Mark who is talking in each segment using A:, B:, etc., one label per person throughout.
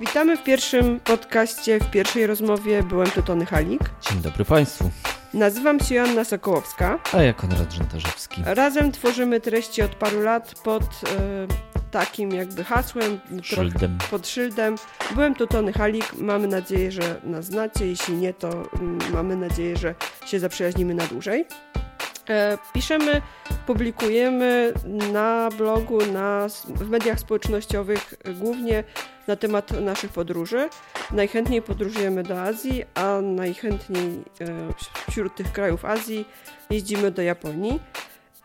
A: Witamy w pierwszym podcaście, w pierwszej rozmowie. Byłem tu Tony Halik.
B: Dzień dobry Państwu.
A: Nazywam się Joanna Sokołowska.
B: A ja Konrad Rzętarzewski.
A: Razem tworzymy treści od paru lat pod e, takim jakby hasłem.
B: Szyldem.
A: Pod szyldem. Byłem tu Tony Halik. Mamy nadzieję, że nas znacie. Jeśli nie, to mm, mamy nadzieję, że się zaprzyjaźnimy na dłużej. E, piszemy, publikujemy na blogu, na, w mediach społecznościowych, e, głównie na temat naszych podróży. Najchętniej podróżujemy do Azji, a najchętniej e, wśród tych krajów Azji jeździmy do Japonii.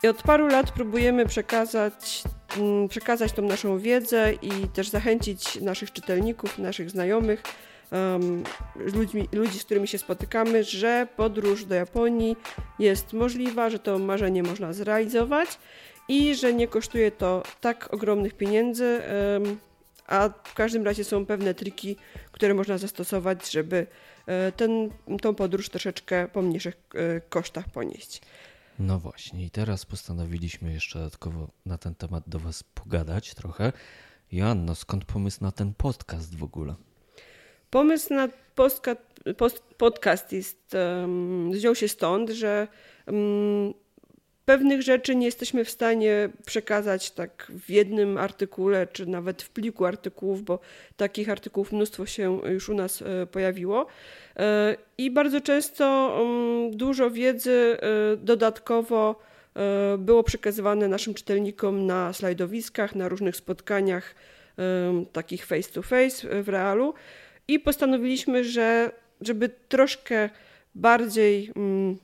A: I od paru lat próbujemy przekazać, mm, przekazać tą naszą wiedzę i też zachęcić naszych czytelników, naszych znajomych um, ludźmi, ludzi, z którymi się spotykamy, że podróż do Japonii jest możliwa, że to marzenie można zrealizować i że nie kosztuje to tak ogromnych pieniędzy, um, a w każdym razie są pewne triki, które można zastosować, żeby e, ten, tą podróż troszeczkę po mniejszych e, kosztach ponieść.
B: No właśnie, i teraz postanowiliśmy jeszcze dodatkowo na ten temat do Was pogadać trochę. Joanno, skąd pomysł na ten podcast w ogóle?
A: Pomysł na podcast, podcast jest, um, wziął się stąd, że um, pewnych rzeczy nie jesteśmy w stanie przekazać tak w jednym artykule, czy nawet w pliku artykułów, bo takich artykułów mnóstwo się już u nas e, pojawiło. E, I bardzo często dużo wiedzy e, dodatkowo było przekazywane naszym czytelnikom na slajdowiskach, na różnych spotkaniach takich face to face w realu i postanowiliśmy, że żeby troszkę bardziej mm,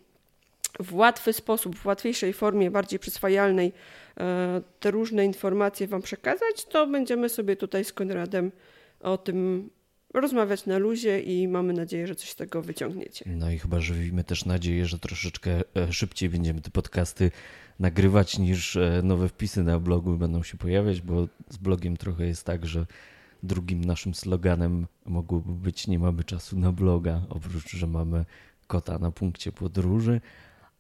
A: w łatwy sposób, w łatwiejszej formie, bardziej przyswajalnej e, te różne informacje Wam przekazać, to będziemy sobie tutaj z Konradem o tym rozmawiać na luzie i mamy nadzieję, że coś z tego wyciągniecie.
B: No i chyba żywimy też nadzieję, że troszeczkę e, szybciej będziemy te podcasty nagrywać niż e, nowe wpisy na blogu będą się pojawiać, bo z blogiem trochę jest tak, że drugim naszym sloganem mogłoby być nie mamy czasu na bloga, oprócz, że mamy kota na punkcie podróży,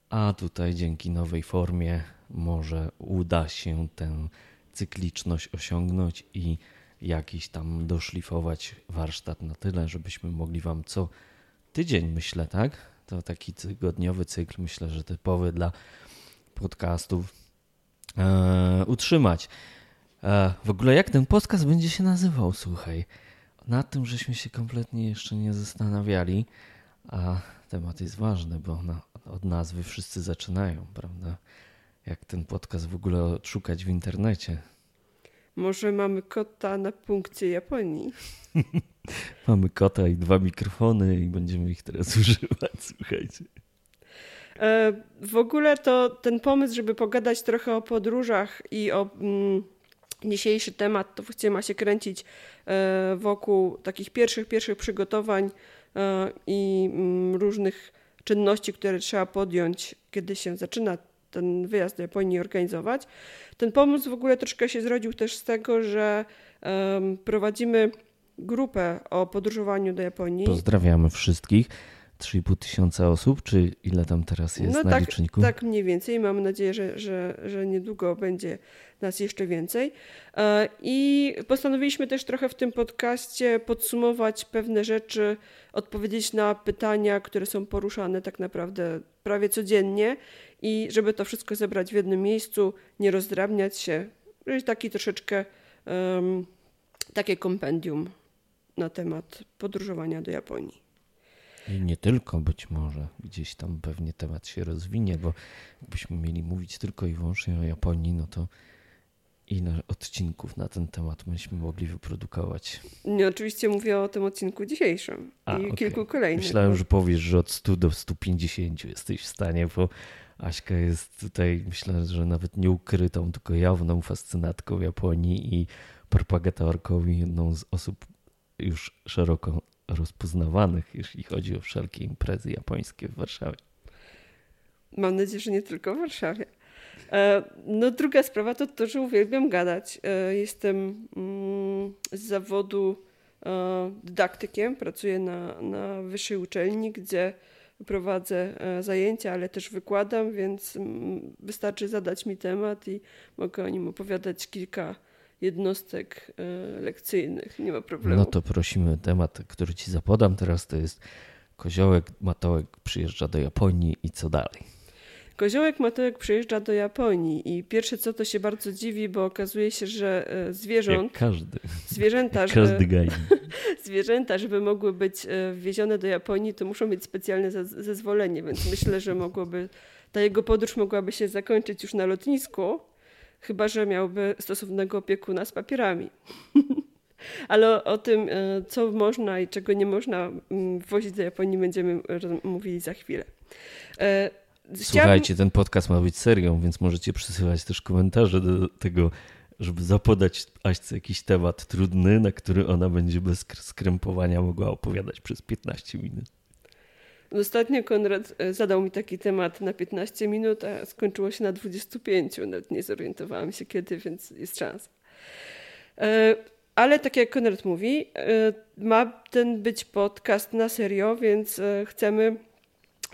B: a tutaj dzięki nowej formie może uda się tę cykliczność osiągnąć i jakiś tam doszlifować warsztat na tyle, żebyśmy mogli Wam co tydzień, myślę, tak? To taki tygodniowy cykl, myślę, że typowy dla podcastów, e, utrzymać. E, w ogóle jak ten podcast będzie się nazywał, słuchaj. Nad tym żeśmy się kompletnie jeszcze nie zastanawiali, a temat jest ważny, bo na, od nazwy wszyscy zaczynają, prawda? Jak ten podcast w ogóle odszukać w internecie.
A: Może mamy kota na punkcie Japonii.
B: mamy kota i dwa mikrofony i będziemy ich teraz używać, słuchajcie.
A: E, w ogóle to ten pomysł, żeby pogadać trochę o podróżach i o mm, Dzisiejszy temat to właściwie ma się kręcić e, wokół takich pierwszych, pierwszych przygotowań e, i mm, różnych czynności, które trzeba podjąć, kiedy się zaczyna ten wyjazd do Japonii organizować. Ten pomysł w ogóle troszkę się zrodził też z tego, że prowadzimy grupę o podróżowaniu do Japonii.
B: Pozdrawiamy wszystkich. 3,5 tysiąca osób, czy ile tam teraz jest no na
A: tak,
B: liczniku?
A: Tak, mniej więcej. Mam nadzieję, że, że, że niedługo będzie nas jeszcze więcej. E, I postanowiliśmy też trochę w tym podcaście podsumować pewne rzeczy, odpowiedzieć na pytania, które są poruszane tak naprawdę prawie codziennie i żeby to wszystko zebrać w jednym miejscu, nie rozdrabniać się, taki troszeczkę um, takie kompendium na temat podróżowania do Japonii.
B: I nie tylko być może, gdzieś tam pewnie temat się rozwinie, bo jakbyśmy mieli mówić tylko i wyłącznie o Japonii, no to ile odcinków na ten temat myśmy mogli wyprodukować?
A: Nie, oczywiście mówię o tym odcinku dzisiejszym A, i okay. kilku kolejnych.
B: Myślałem, że powiesz, że od 100 do 150 jesteś w stanie, bo Aśka jest tutaj, myślę, że nawet nieukrytą, tylko jawną fascynatką Japonii i propagatorką i jedną z osób już szeroko rozpoznawanych, jeśli chodzi o wszelkie imprezy japońskie w Warszawie.
A: Mam nadzieję, że nie tylko w Warszawie. E, no druga sprawa to to, że uwielbiam gadać. E, jestem mm, z zawodu e, dydaktykiem, pracuję na, na wyższej uczelni, gdzie prowadzę zajęcia, ale też wykładam, więc mm, wystarczy zadać mi temat i mogę o nim opowiadać kilka, jednostek e, lekcyjnych. Nie ma problemu.
B: No to prosimy temat, który ci zapodam teraz, to jest koziołek Matołek przyjeżdża do Japonii i co dalej?
A: Koziołek Matołek przyjeżdża do Japonii i pierwsze co to się bardzo dziwi, bo okazuje się, że e, zwierząt...
B: Jak każdy.
A: Zwierzęta,
B: Jak każdy gaj.
A: zwierzęta, żeby mogły być wwiezione do Japonii, to muszą mieć specjalne zezwolenie, więc myślę, że mogłoby ta jego podróż mogłaby się zakończyć już na lotnisku, chyba że miałby stosownego opiekuna z papierami. Ale o, tym, e, co można i czego nie można mm, wozić do Japonii, będziemy mówili za chwilę.
B: E, Słuchajcie, ten podcast ma być serią, więc możecie przysyłać też komentarze do tego, żeby zapodać Aśce jakiś temat trudny, na który ona będzie bez skrępowania mogła opowiadać przez 15 minut.
A: Ostatnio Konrad e, zadał mi taki temat na 15 minut, a skończyło się na 25. Nawet nie zorientowałam się kiedy, więc jest szansa. E, ale tak jak Konrad mówi, e, ma ten być podcast na serio, więc chcemy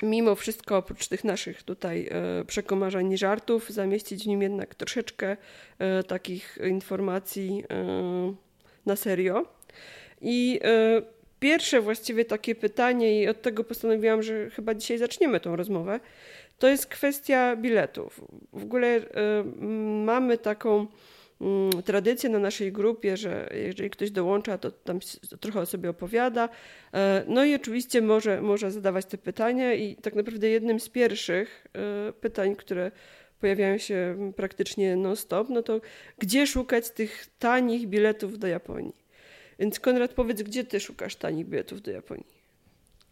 A: mimo wszystko, oprócz tych naszych tutaj przekomarzeń i żartów, zamieścić w nim jednak troszeczkę takich informacji na serio. I pierwsze właściwie takie pytanie, i od tego postanowiłam, że chyba dzisiaj zaczniemy tą rozmowę, to jest kwestia biletów. W ogóle y, mamy taką y, tradycję na naszej grupie, że jeżeli ktoś dołącza, to tam trochę o sobie opowiada. Y, no i oczywiście może, może zadawać te pytania, i tak naprawdę jednym z pierwszych y, pytań, które pojawiają się praktycznie non-stop, no to gdzie szukać tych tanich biletów do Japonii? Więc Konrad, powiedz, gdzie ty szukasz tanich biletów do Japonii?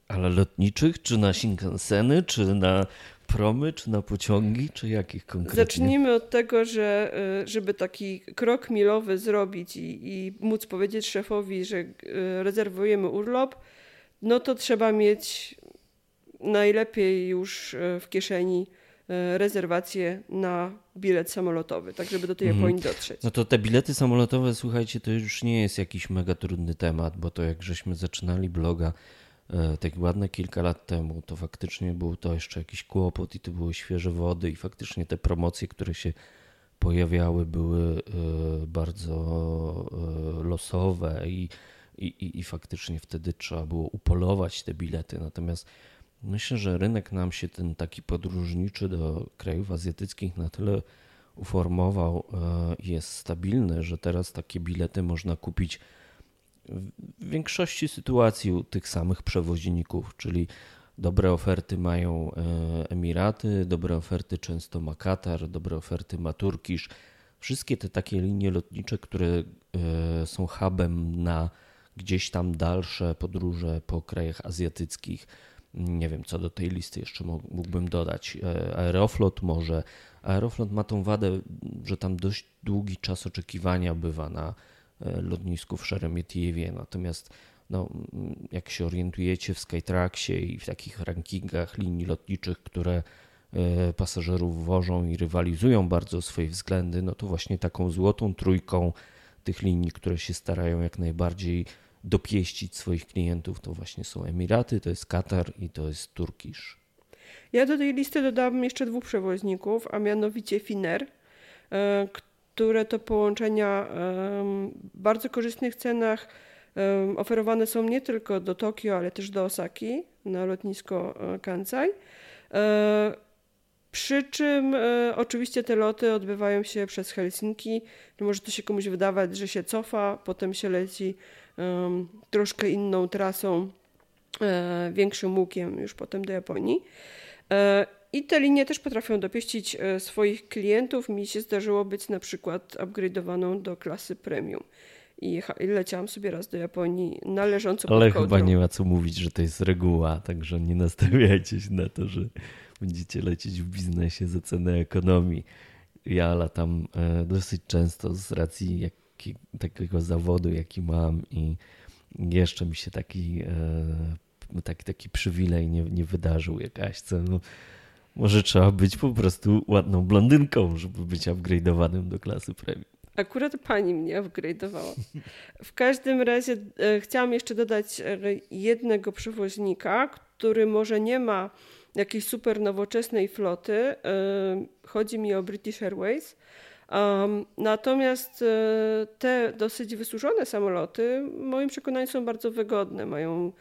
B: Ale lotniczych, czy na Shinkanseny, czy na promy, czy na pociągi, czy jakich konkretnie?
A: Zacznijmy od tego, że y, żeby taki krok milowy zrobić i, i móc powiedzieć szefowi, że y, rezerwujemy urlop, no to trzeba mieć najlepiej już y, w kieszeni rezerwację na bilet samolotowy, tak żeby do tej mhm. Japonii dotrzeć.
B: No to te bilety samolotowe, słuchajcie, to już nie jest jakiś mega trudny temat, bo to jak żeśmy zaczynali bloga e, tak ładne kilka lat temu, to faktycznie był to jeszcze jakiś kłopot i to były świeże wody i faktycznie te promocje, które się pojawiały, były e, bardzo losowe i, i, i faktycznie wtedy trzeba było upolować te bilety. Natomiast Myślę, że rynek nam się ten taki podróżniczy do krajów azjatyckich na tyle uformował e, jest stabilny, że teraz takie bilety można kupić w większości sytuacji u tych samych przewoźników, czyli dobre oferty mają e, Emiraty, dobre oferty często ma Katar, dobre oferty ma Turkish. Wszystkie te takie linie lotnicze, które e, są hubem na gdzieś tam dalsze podróże po krajach azjatyckich nie wiem, co do tej listy jeszcze mógłbym dodać. E, Aeroflot może. Aeroflot ma tą wadę, że tam dość długi czas oczekiwania bywa na e, lotnisku w Szeremietiewie. Natomiast no, jak się orientujecie w Skytraxie i w takich rankingach linii lotniczych, które e, pasażerów wożą i rywalizują bardzo swoje względy, no to właśnie taką złotą trójką tych linii, które się starają jak najbardziej dopieścić swoich klientów, to właśnie są Emiraty, to jest Katar i to jest Turkish.
A: Ja do tej listy dodam jeszcze dwóch przewoźników, a mianowicie Finnair, e, które to połączenia w bardzo korzystnych cenach oferowane są nie tylko do Tokio, ale też do Osaki na lotnisko e, Kansai. E, przy czym oczywiście te loty odbywają się przez Helsinki. Może to się komuś wydawać, że się cofa, potem się leci troszkę inną trasą, e, większym łukiem już potem do Japonii. E, I te linie też potrafią dopieścić e, swoich klientów. Mi się zdarzyło być na przykład upgrade'owaną do klasy premium. I leciałam sobie raz do Japonii należąco
B: Ale chyba nie ma co mówić, że to jest reguła, także nie nastawiajcie się na to, że będziecie lecieć w biznesie za cenę ekonomii. Ja latam dosyć często z racji jak taki, takiego zawodu, jaki mam i jeszcze mi się taki, e, taki, taki przywilej nie, nie wydarzył jakaś. Co, no, może trzeba być po prostu ładną blondynką, żeby być upgrade'owanym do klasy premium.
A: Akurat pani mnie upgrade'owała. W każdym razie e, chciałam jeszcze dodać e, jednego przewoźnika, który może nie ma jakiejś super nowoczesnej floty. Chodzi mi o British Airways Um, natomiast e, te dosyć wysłużone samoloty, w moim przekonaniu, są bardzo wygodne. Mają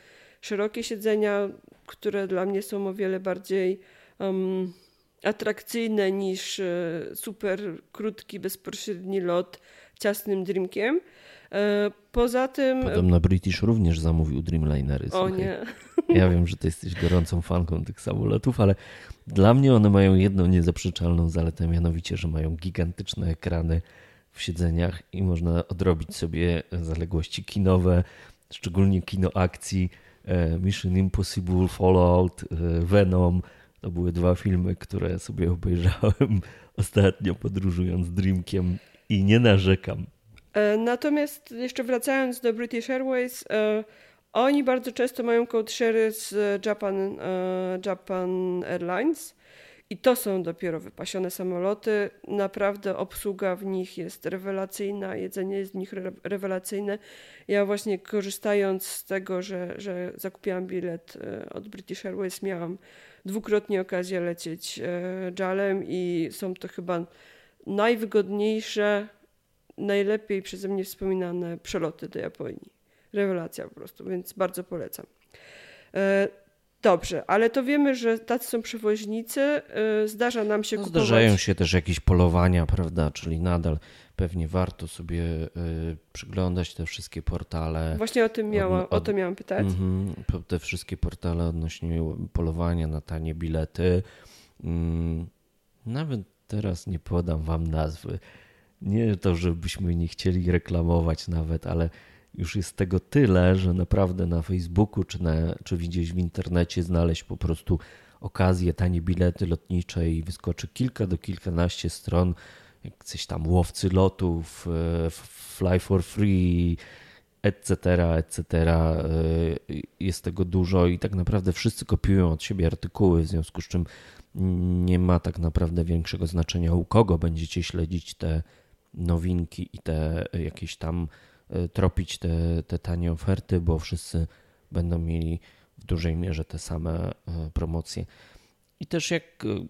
A: szerokie siedzenia, które dla mnie są o wiele bardziej um, atrakcyjne niż e, super krótki, bezpośredni lot ciasnym Dreamkiem. E, poza tym.
B: Podobno British również zamówił Dreamlinery.
A: O nie.
B: Ja wiem, że ty jesteś gorącą fanką tych samolotów, ale dla mnie one mają jedną niezaprzeczalną zaletę, mianowicie, że mają gigantyczne ekrany w siedzeniach i można odrobić sobie zaległości kinowe, szczególnie kino akcji. E, Mission Impossible, Fallout, e, Venom. To były dwa filmy, które sobie obejrzałem ostatnio podróżując Dreamkiem i nie narzekam.
A: E, natomiast jeszcze wracając do British Airways, oni bardzo często mają code share z Japan, Japan Airlines i to są dopiero wypasione samoloty. Naprawdę obsługa w nich jest rewelacyjna, jedzenie jest w nich rewelacyjne. Ja właśnie korzystając z tego, że, że zakupiłam bilet e, od British Airways, miałam dwukrotnie okazję lecieć e, JAL-em i są to chyba najwygodniejsze, najlepiej przeze mnie wspominane przeloty do Japonii. Rewelacja po prostu, więc bardzo polecam. E, Dobrze, ale to wiemy, że tacy są przewoźnicy. Y, zdarza nam się no, kupować...
B: Zdarzają się też jakieś polowania, prawda? Czyli nadal pewnie warto sobie y, przyglądać te wszystkie portale.
A: Właśnie o tym miała, od, o to miałam pytać. Mm,
B: te wszystkie portale odnośnie polowania na tanie bilety. Mm, nawet teraz nie podam wam nazwy. Nie to, żebyśmy nie chcieli reklamować nawet, ale już jest tego tyle, że naprawdę na Facebooku czy, na, czy gdzieś w internecie znaleźć po prostu okazję, tanie bilety lotnicze i wyskoczy kilka do kilkanaście stron, coś tam łowcy lotów, e, fly for free, etc., etc. E, jest tego dużo i tak naprawdę wszyscy kopiują od siebie artykuły, w związku z czym nie ma tak naprawdę większego znaczenia u kogo będziecie śledzić te nowinki i te jakieś tam E, tropić te, te tanie oferty, bo wszyscy będą mieli w dużej mierze te same e, promocje. I też jak e,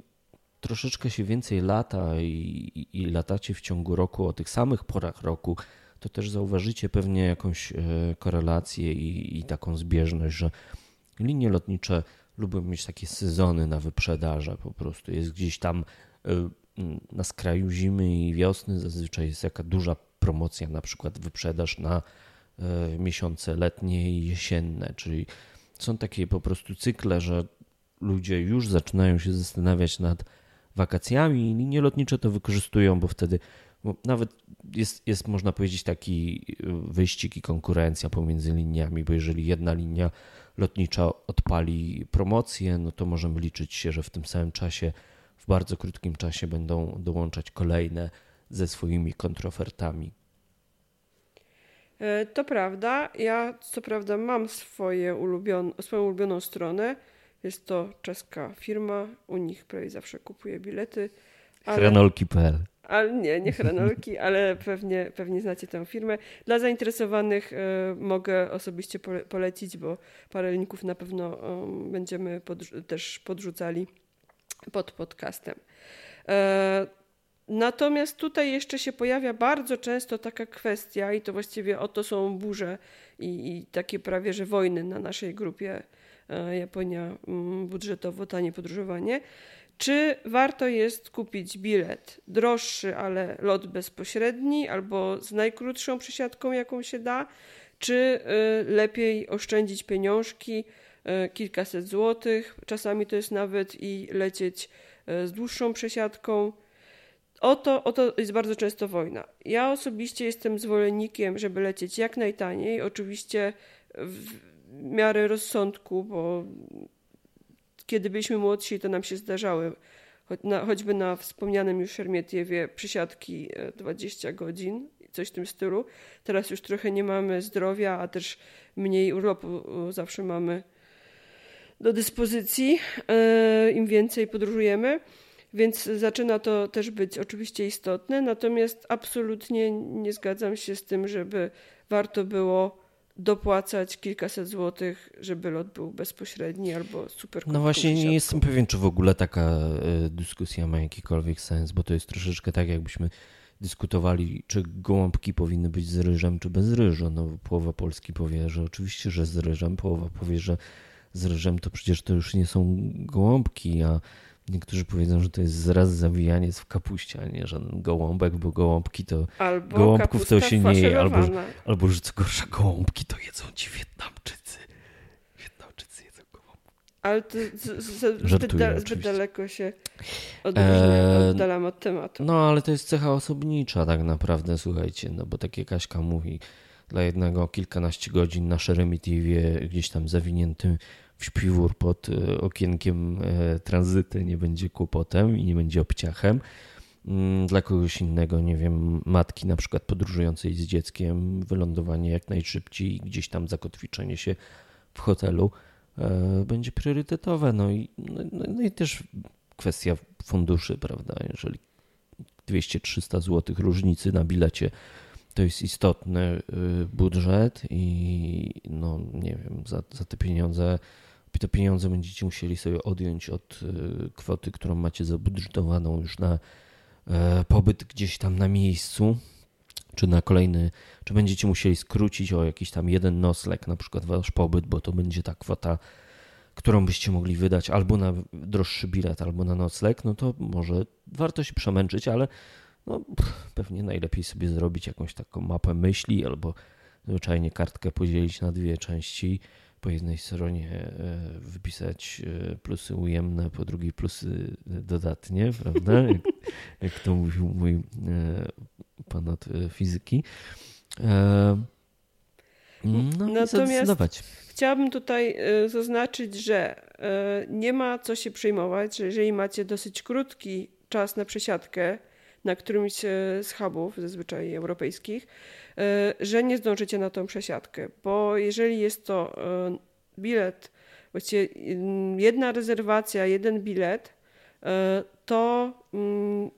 B: troszeczkę się więcej lata i, i, latacie w ciągu roku o tych samych porach roku, to też zauważycie pewnie jakąś korelację i, i taką zbieżność, że linie lotnicze lubią mieć takie sezony na wyprzedaże. Po prostu jest gdzieś tam na skraju zimy i wiosny, zazwyczaj jest jaka duża promocja, na przykład wyprzedaż na e, miesiące letnie i jesienne, czyli są takie po prostu cykle, że ludzie już zaczynają się zastanawiać nad wakacjami i linie lotnicze to wykorzystują, bo wtedy bo nawet jest, jest, można powiedzieć, taki e, wyścig i konkurencja pomiędzy liniami, bo jeżeli jedna linia lotnicza odpali promocję, no to możemy liczyć się, że w tym samym czasie, bardzo krótkim czasie będą dołączać kolejne ze swoimi kontrofertami.
A: E, to prawda. Ja co prawda mam swoje ulubione, swoją ulubioną stronę. Jest to czeska firma. U nich prawie zawsze kupuję bilety.
B: Ale... Hranolki.pl
A: ale nie, nie hranolki, ale pewnie, pewnie znacie tę firmę. Dla zainteresowanych y, mogę osobiście polecić, bo parę linków na pewno y, będziemy podrzu też podrzucali pod podcastem. Y, Natomiast tutaj jeszcze się pojawia bardzo często taka kwestia, i to właściwie oto są burze i, i takie prawie że wojny na naszej grupie e, Japonia mm, budżetowo tanie podróżowanie. Czy warto jest kupić bilet droższy, ale lot bezpośredni, albo z najkrótszą przesiadką, jaką się da, czy e, lepiej oszczędzić pieniążki, e, kilkaset złotych, czasami to jest nawet i lecieć z dłuższą przesiadką o to, o to jest bardzo często wojna. Ja osobiście jestem zwolennikiem, żeby lecieć jak najtaniej, oczywiście w miarę rozsądku, bo kiedy byliśmy młodsi, to nam się zdarzały, choćby na wspomnianym już Szermietiewie, przysiadki 20 e, godzin, coś w tym stylu. Teraz już trochę nie mamy zdrowia, a też mniej urlopu zawsze mamy do dyspozycji, e, im więcej podróżujemy. Więc zaczyna to też być oczywiście istotne, natomiast absolutnie nie zgadzam się z tym, żeby warto było dopłacać kilkaset złotych, żeby lot był bezpośredni albo super
B: No właśnie nie jestem pewien, czy w ogóle taka e, dyskusja ma jakikolwiek sens, bo to jest troszeczkę tak, jakbyśmy dyskutowali, czy gołąbki powinny być z ryżem, czy bez ryżu. No, połowa Polski powie, że oczywiście, że z ryżem, połowa powie, że z ryżem to przecież to już nie są gołąbki, a niektórzy powiedzą, że to jest zraz zawijaniec w kapuście, a nie żaden gołąbek, bo gołąbki to
A: Albo
B: gołąbków to się nie je, albo, albo że co gorsza, gołąbki to jedzą ci Wietnamczycy. Wietnamczycy jedzą gołąbki.
A: Ale to z, z, zbyt, da, zbyt daleko się
B: Eee,
A: oddalam od tematu.
B: No, ale to jest cecha osobnicza tak naprawdę, słuchajcie, no bo tak jak Kaśka mówi, dla jednego kilkanaście godzin na Szeremitivie gdzieś tam zawiniętym w śpiwór pod e, okienkiem e, tranzyty nie będzie kłopotem i nie będzie obciachem. Mm, Dla kogoś innego, nie wiem, matki na przykład podróżującej z dzieckiem, wylądowanie jak najszybciej i gdzieś tam zakotwiczenie się w hotelu e, będzie priorytetowe. No i, no, no, no i też kwestia funduszy, prawda? Jeżeli 200-300 zł różnicy na bilecie to jest istotny y, budżet i no nie wiem, za, za te pieniądze te pieniądze będziecie musieli sobie odjąć od y, kwoty, którą macie zabudżetowaną już na e, pobyt gdzieś tam na miejscu, czy na kolejny, czy będziecie musieli skrócić o jakiś tam jeden nocleg, na przykład wasz pobyt, bo to będzie ta kwota, którą byście mogli wydać albo na droższy bilet, albo na nocleg, no to może warto się przemęczyć, ale no, pewnie najlepiej sobie zrobić jakąś taką mapę myśli albo zwyczajnie kartkę podzielić na dwie części. Po jednej stronie e, wypisać e, plusy ujemne, po drugiej plusy dodatnie, prawda? Jak, jak to mówił mój e, pan od e, fizyki. E, No
A: Natomiast-. Chciałabym tutaj zaznaczyć, że nie ma co się przejmować, że jeżeli macie dosyć krótki czas na przesiadkę na którymś y, z hubów zazwyczaj europejskich, y, że nie zdążycie na tą przesiadkę, bo jeżeli jest to y, bilet, właściwie y, jedna rezerwacja, jeden bilet, to mm,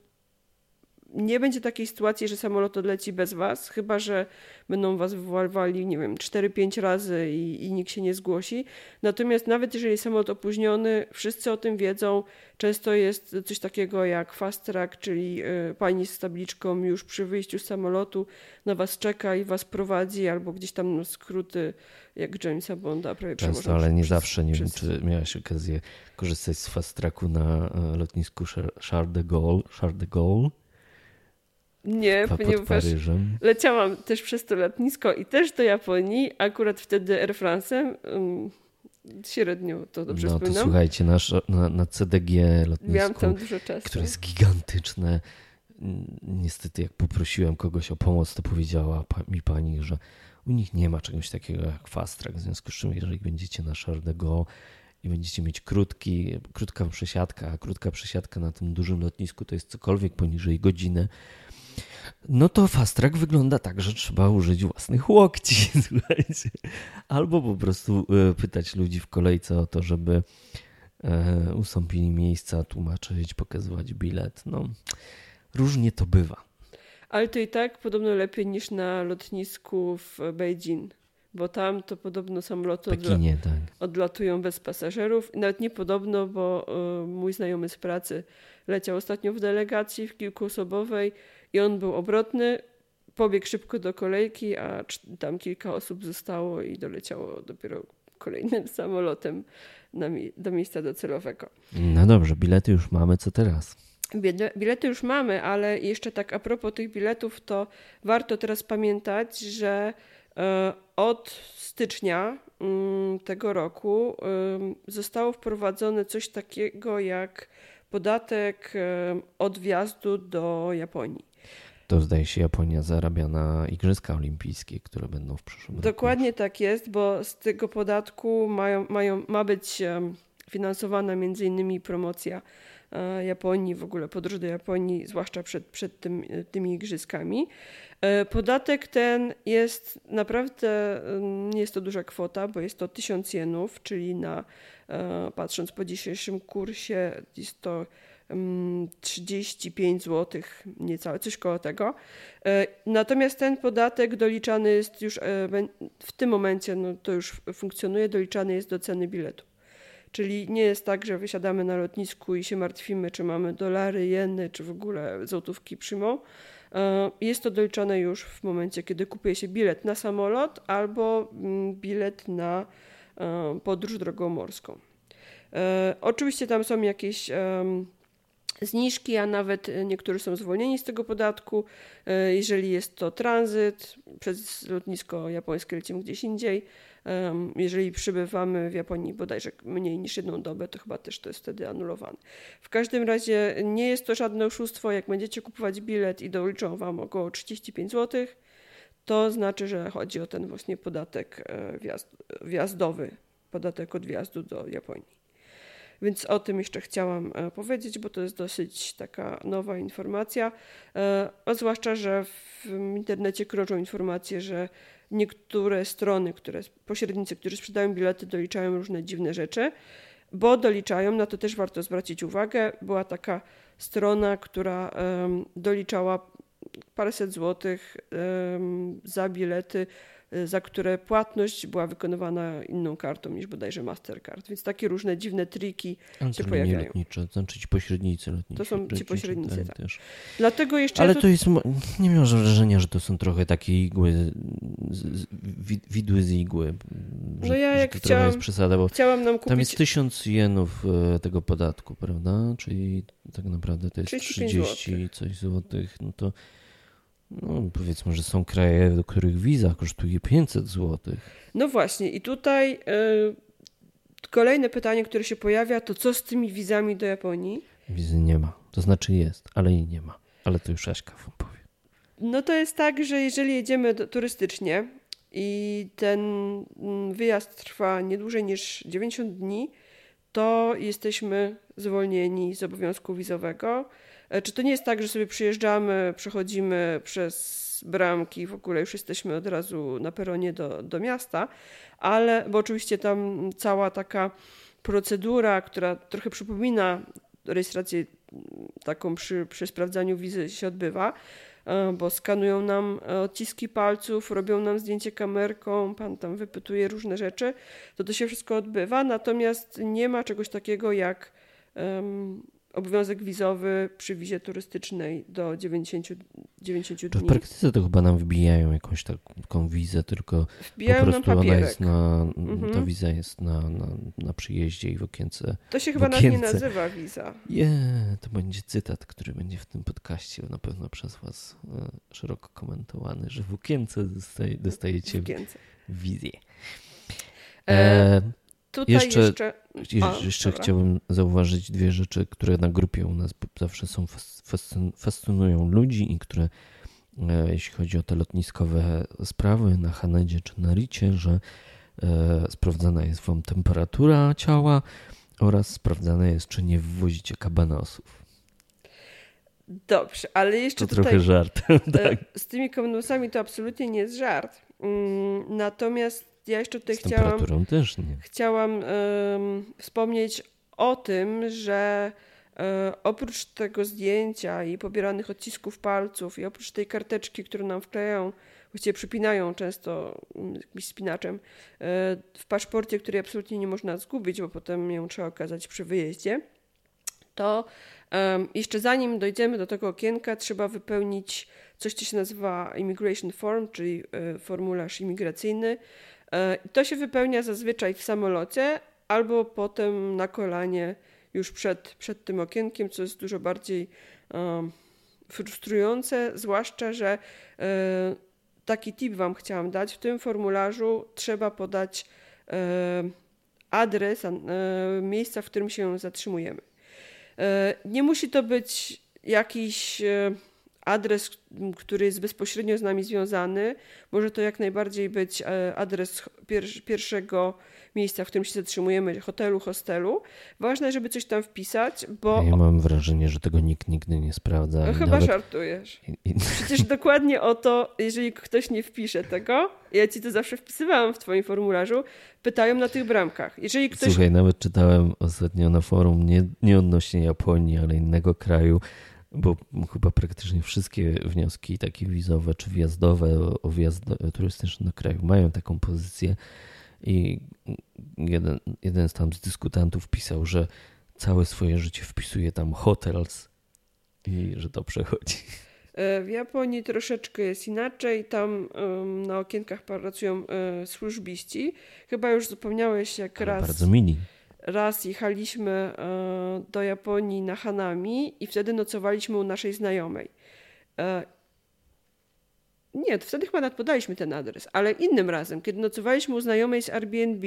A: nie będzie takiej sytuacji, że samolot odleci bez was, chyba że będą was wywoływali, nie wiem, 4-5 razy i, i nikt się nie zgłosi. Natomiast nawet jeżeli samolot opóźniony, wszyscy o tym wiedzą. Często jest coś takiego jak fast track, czyli y, pani z tabliczką już przy wyjściu z samolotu na was czeka i was prowadzi, albo gdzieś tam no, skróty jak Jamesa Bonda prawie
B: Często, ale nie
A: przez-
B: zawsze. Nie
A: przez-
B: wiem, czy miałeś okazję korzystać z fast tracku na e, lotnisku Char- Charles de Gaulle, Charles de Gaulle
A: Nie,
B: pod
A: ponieważ leciałam też przez to lotnisko i też do Japonii, akurat wtedy Air France'em. Um, średnio to dobrze
B: no to
A: wspominam.
B: słuchajcie, nasz, na, na CDG lotnisku,
A: Miałam tam dużo czasu.
B: które jest gigantyczne. Niestety, jak poprosiłem kogoś o pomoc, to powiedziała mi pani, że u nich nie ma czegoś takiego jak fast track. W związku z czym, jeżeli będziecie na Gaulle i będziecie mieć krótki, krótka przesiadka, a krótka przesiadka na tym dużym lotnisku to jest cokolwiek poniżej godziny, no to fast track wygląda tak, że trzeba użyć własnych łokci, słuchajcie. Albo po prostu e, pytać ludzi w kolejce o to, żeby e, ustąpili miejsca, tłumaczyć, pokazywać bilet. No, różnie to bywa.
A: Ale to i tak podobno lepiej niż na lotnisku w Beijing, bo tam to podobno samoloty odla-
B: Pekinie, tak.
A: odlatują bez pasażerów. Nawet nie podobno, bo y, mój znajomy z pracy leciał ostatnio w delegacji w kilkuosobowej i on był obrotny, pobiegł szybko do kolejki, a tam kilka osób zostało i doleciało dopiero kolejnym samolotem mi- do miejsca docelowego.
B: No dobrze, bilety już mamy, co teraz?
A: Bilety już mamy, ale jeszcze tak a propos tych biletów, to warto teraz pamiętać, że e, od stycznia mm, tego roku zostało wprowadzone coś takiego jak podatek od wjazdu do Japonii.
B: To zdaje się Japonia zarabia na Igrzyska Olimpijskie, które będą w przyszłym roku.
A: Dokładnie tak jest, bo z tego podatku mają, mają, ma być finansowana między innymi promocja e, Japonii, w ogóle podróż do Japonii, zwłaszcza przed, przed tym, e, tymi igrzyskami. E, Podatek ten jest naprawdę, nie jest to duża kwota, bo jest to 1000 jenów, czyli na, patrząc po dzisiejszym kursie, jest to 35 zł, niecałe, coś koło tego. E, Natomiast ten podatek doliczany jest już e, w tym momencie, no to już funkcjonuje, doliczany jest do ceny biletu. Czyli nie jest tak, że wysiadamy na lotnisku i się martwimy, czy mamy dolary, jeny, czy w ogóle złotówki przyjmą, E, jest to doliczane już w momencie, kiedy kupuje się bilet na samolot albo mm, bilet na podróż drogą morską. Oczywiście tam są jakieś zniżki, a nawet niektórzy są zwolnieni z tego podatku. Jeżeli jest to tranzyt, przez lotnisko japońskie lecimy gdzieś indziej. Jeżeli przybywamy w Japonii bodajże mniej niż jedną dobę, to chyba też to jest wtedy anulowane. W każdym razie nie jest to żadne oszustwo. Jak będziecie kupować bilet i doliczą Wam około 35 zł, to znaczy, że chodzi o ten właśnie podatek e, wjazd, wjazdowy, podatek od wjazdu do Japonii. Więc o tym jeszcze chciałam e, powiedzieć, bo to jest dosyć taka nowa informacja. E, a zwłaszcza, że w internecie krążą informacje, że niektóre strony, które, pośrednicy, którzy sprzedają bilety, doliczają różne dziwne rzeczy, bo doliczają, na to też warto zwrócić uwagę. Była taka strona, która doliczała paręset złotych za bilety za które płatność była wykonywana inną kartą niż bodajże Mastercard. Więc takie różne dziwne triki
B: Ale
A: się pojawiają.
B: lotnicze, to znaczy ci pośrednicy lotniczy.
A: To są ci pośrednicy, tak.
B: Też.
A: Dlatego jeszcze...
B: Ale to jest, nie mam wrażenia, że to są trochę takie igły, widły z igły. Że,
A: no ja jak chciałam,
B: jest przesada, bo
A: chciałam nam kupić...
B: Tam jest tysiąc jenów e, tego podatku, prawda? Czyli tak naprawdę to jest 30 coś złotych, no to no, powiedzmy, że są kraje, do których wiza kosztuje 500 zł.
A: No właśnie, i tutaj yy, kolejne pytanie, które się pojawia, to co z tymi wizami do Japonii?
B: Wizy nie ma. To znaczy jest, ale jej nie ma. Ale to już Aśka wam powie.
A: No to jest tak, że jeżeli jedziemy do, turystycznie i ten mm, wyjazd trwa nie dłużej niż 90 dni, to jesteśmy zwolnieni z obowiązku wizowego. E, czy to nie jest tak, że sobie przyjeżdżamy, przechodzimy przez bramki, w ogóle już jesteśmy od razu na peronie do, do miasta, ale, bo oczywiście tam cała taka procedura, która trochę przypomina rejestrację taką przy, przy sprawdzaniu wizy się odbywa, e, bo skanują nam odciski palców, robią nam zdjęcie kamerką, pan tam wypytuje różne rzeczy, to to się wszystko odbywa, natomiast nie ma czegoś takiego jak obowiązek wizowy przy wizie turystycznej do 90, 90 dni.
B: W praktyce to chyba nam wbijają jakąś taką wizę, tylko wbijają po prostu ona jest na, mhm. ta wiza jest na, na, na przyjeździe i w okience.
A: To się chyba nawet nie nazywa wiza.
B: Nie, yeah, to będzie cytat, który będzie w tym podcaście na pewno przez was e, szeroko komentowany, że w okience dostajecie wizję. E, e
A: Tutaj jeszcze, jeszcze,
B: jeszcze chciałbym zauważyć dwie rzeczy, które na grupie u nas zawsze są fascynują ludzi i które e, jeśli chodzi o te lotniskowe sprawy na Hanedzie czy na Ricie, że e, sprawdzana jest wam temperatura ciała oraz sprawdzane jest, czy nie wwozicie kabanosów.
A: Dobrze, ale jeszcze
B: to
A: tutaj...
B: trochę żart. tak.
A: Z tymi kabanosami to absolutnie nie jest żart. Mm, natomiast ja jeszcze tutaj chciałam.
B: też nie.
A: Chciałam wspomnieć o tym, że um, oprócz tego zdjęcia i pobieranych odcisków palców, i oprócz tej karteczki, którą nam wklejają, właściwie przypinają często jakimś spinaczem, e, w paszporcie, który absolutnie nie można zgubić, bo potem ją trzeba okazać przy wyjeździe, to jeszcze zanim dojdziemy do tego okienka, trzeba wypełnić coś, co się nazywa Immigration Form, czyli e, formularz imigracyjny. To się wypełnia zazwyczaj w samolocie albo potem na kolanie już przed, przed tym okienkiem, co jest dużo bardziej um, frustrujące, zwłaszcza, że e, taki tip Wam chciałam dać. W tym formularzu trzeba podać e, adres e, miejsca, w którym się zatrzymujemy. Nie musi to być jakiś adres, który jest bezpośrednio z nami związany. Może to jak najbardziej być e, adres pierwszego miejsca, w którym się zatrzymujemy, hotelu, hostelu. Ważne, żeby coś tam wpisać, bo...
B: Ja mam wrażenie, że tego nikt nigdy nie sprawdza.
A: No, chyba nawet... żartujesz. Przecież dokładnie o to, jeżeli ktoś nie wpisze tego, ja ci to zawsze wpisywałam w twoim formularzu, pytają na tych bramkach. Jeżeli ktoś...
B: Słuchaj, nawet czytałem ostatnio na forum, nie, nie odnośnie Japonii, ale innego kraju, bo chyba praktycznie wszystkie wnioski takie wizowe czy wjazdowe o wjazd turystyczny do kraju mają taką pozycję i jeden, jeden z tam z dyskutantów pisał, że całe swoje życie wpisuje tam hotels i że to przechodzi.
A: E, w Japonii troszeczkę jest inaczej. Tam um, na okienkach pracują e, służbiści. Chyba już zapomniałeś, jak
B: Ale
A: raz.
B: Bardzo mini.
A: Raz jechaliśmy e, do Japonii na Hanami i wtedy nocowaliśmy u naszej znajomej. E, nie, wtedy chyba nawet podaliśmy ten adres, ale innym razem, kiedy nocowaliśmy u znajomej z Airbnb.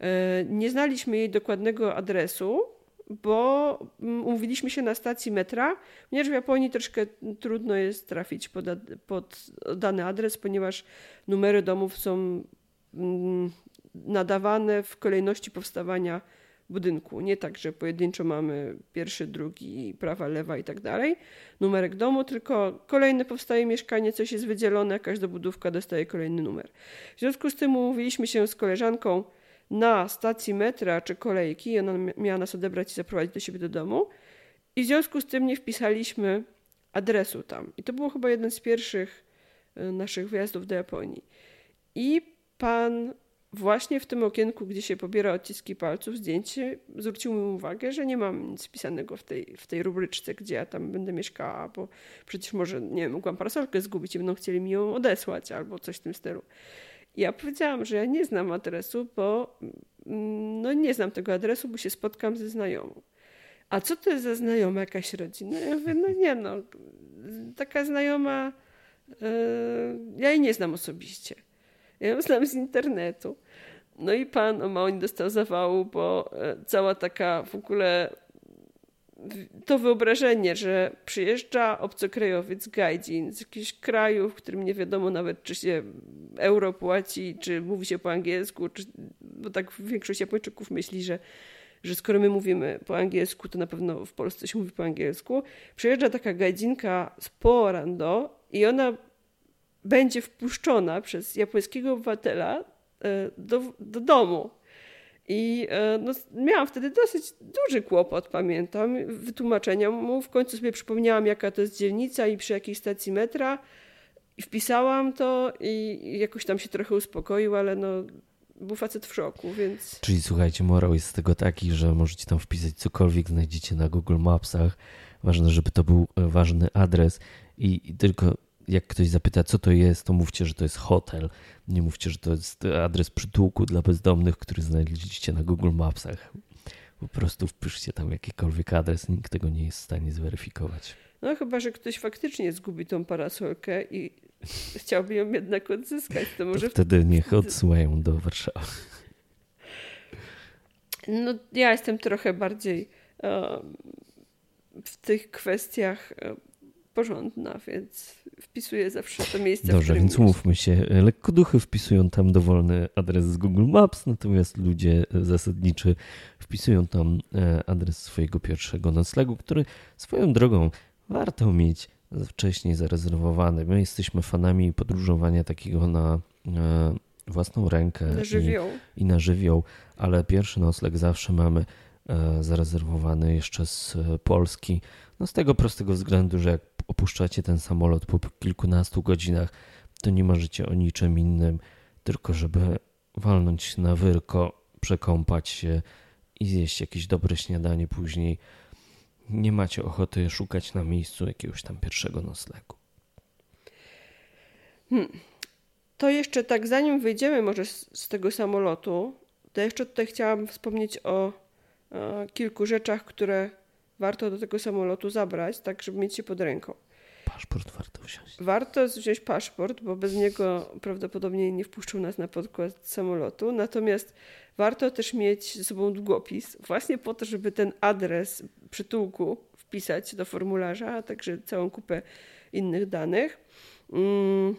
A: E, nie znaliśmy jej dokładnego adresu, bo mm, umówiliśmy się na stacji metra, ponieważ w Japonii troszkę trudno jest trafić pod, pod dany adres, ponieważ numery domów są mm, nadawane w kolejności powstawania budynku. Nie tak, że pojedynczo mamy pierwszy, drugi, prawa, lewa i tak dalej, numerek domu, tylko kolejne powstaje mieszkanie, coś jest wydzielone, każda budówka dostaje kolejny numer. W związku z tym umówiliśmy się z koleżanką na stacji metra czy kolejki, ona mi- miała nas odebrać i zaprowadzić do siebie do domu i w związku z tym nie wpisaliśmy adresu tam. I to było chyba jeden z pierwszych y, naszych wyjazdów do Japonii. I pan właśnie w tym okienku, gdzie się pobiera odciski palców, zdjęcie, zwrócił mi uwagę, że nie mam nic wpisanego w tej, w tej rubryczce, gdzie ja tam będę mieszkała, bo przecież może, nie wiem, mogłam parasolkę zgubić i będą chcieli mi ją odesłać albo coś w tym stylu. Ja powiedziałam, że ja nie znam adresu, bo mm, no nie znam tego adresu, bo się spotkam ze znajomą. A co to jest za znajoma jakaś rodzina? Ja mówię, no nie no, taka znajoma, yy, ja jej nie znam osobiście. Ja znam z internetu. No i pan o mało nie dostał zawału, bo e, cała taka w ogóle to wyobrażenie, że przyjeżdża obcokrajowiec gaijin z jakiegoś kraju, w którym nie wiadomo nawet, czy się euro płaci, czy mówi się po angielsku, czy, bo tak większość Japończyków myśli, że, że skoro my mówimy po angielsku, to na pewno w Polsce się mówi po angielsku. Przyjeżdża taka gajdzinka z Poorando i ona będzie wpuszczona przez japońskiego obywatela e, do, do domu. I e, no, miałam wtedy dosyć duży kłopot, pamiętam, wytłumaczenia mu. W końcu sobie przypomniałam, jaka to jest dzielnica i przy jakiej stacji metra. I wpisałam to i jakoś tam się trochę uspokoił, ale no, był facet w szoku, więc...
B: Czyli słuchajcie, morał jest z tego taki, że możecie tam wpisać cokolwiek znajdziecie na Google Mapsach. Ważne, żeby to był e, ważny adres i tylko jak ktoś zapyta, co to jest, to mówcie, że to jest hotel. Nie mówcie, że to jest adres przytułku dla bezdomnych, który znaleźliście na Google Mapsach. Po prostu wpiszcie tam jakikolwiek adres, nikt tego nie jest w stanie zweryfikować.
A: No chyba, że ktoś faktycznie zgubi tą parasolkę i chciałby ją jednak odzyskać, to
B: To
A: może
B: wtedy niech odsyłają do Warszawy.
A: No, ja jestem trochę bardziej w tych kwestiach porządna, więc wpisuję zawsze to miejsce,
B: Dobrze, więc
A: jest.
B: umówmy się. Lekkoduchy wpisują tam dowolny adres z Google Maps, natomiast ludzie zasadniczy wpisują tam e, adres swojego pierwszego noclegu, który swoją drogą warto mieć wcześniej zarezerwowany. My jesteśmy fanami podróżowania takiego na e, własną rękę
A: Na
B: i, i na żywioł, ale pierwszy nocleg zawsze mamy e, zarezerwowany jeszcze z e, Polski. No z tego prostego względu, że jak opuszczacie ten samolot po kilkunastu godzinach, to nie marzycie o niczym innym, tylko żeby walnąć na wyrko, przekąpać się i zjeść jakieś dobre śniadanie później. Nie macie ochoty szukać na miejscu jakiegoś tam pierwszego noclegu.
A: To jeszcze tak, zanim wyjdziemy może z, z tego samolotu, to jeszcze tutaj chciałam wspomnieć o e, kilku rzeczach, które warto do tego samolotu zabrać, tak żeby mieć się pod ręką.
B: Paszport warto wziąć.
A: Warto wziąć paszport, bo bez niego prawdopodobnie nie wpuszczą nas na podkład samolotu. Natomiast warto też mieć ze sobą długopis, właśnie po to, żeby ten adres przytułku wpisać do formularza, a także całą kupę innych danych. Mm,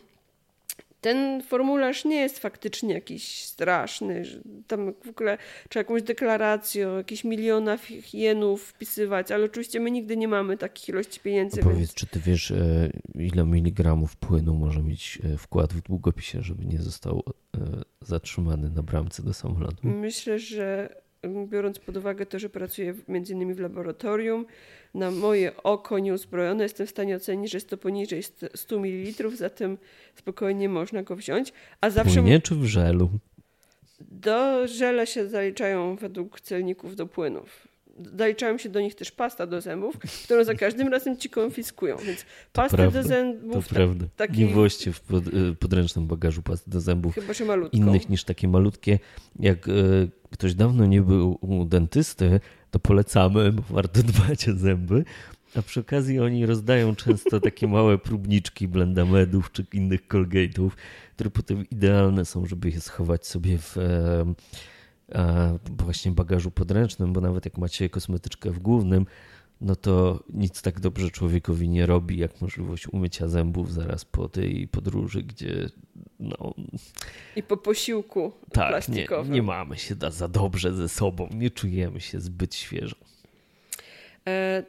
A: Ten formularz nie jest faktycznie jakiś straszny, że tam w ogóle trzeba jakąś deklarację o jakichś milionach jenów wpisywać, ale oczywiście my nigdy nie mamy takich ilości pieniędzy.
B: No
A: więc...
B: powiedz, czy ty wiesz, e, ile miligramów płynu może mieć e, wkład w długopisie, żeby nie został e, zatrzymany na bramce do samolotu?
A: Myślę, że biorąc pod uwagę to, że pracuję między innymi w laboratorium, na moje oko nieuzbrojone jestem w stanie ocenić, że jest to poniżej st- 100 ml, zatem spokojnie można go wziąć. A zawsze
B: Płynie czy w żelu?
A: do żele się zaliczają według celników do płynów. Doliczają się do nich też pasta do zębów, którą za każdym razem ci konfiskują. Więc
B: prawda,
A: do zębów.
B: To prawda.
A: taki-
B: Nie woźcie w pod, y, podręcznym bagażu pasty do zębów
A: Chyba, że malutką.
B: innych niż takie malutkie. Jak y, ktoś dawno nie był u dentysty, to polecamy, bo warto dbać o zęby. A przy okazji oni rozdają często takie małe próbniczki blendamedów czy innych colgate'ów, które potem idealne są, żeby je schować sobie w właśnie bagażu podręcznym, bo nawet jak macie kosmetyczkę w głównym, no to nic tak dobrze człowiekowi nie robi, jak możliwość umycia zębów zaraz po tej podróży, gdzie no
A: I po posiłku
B: tak, nie,
A: plastikowym.
B: nie mamy się da za dobrze ze sobą, nie czujemy się zbyt świeżo.
A: E,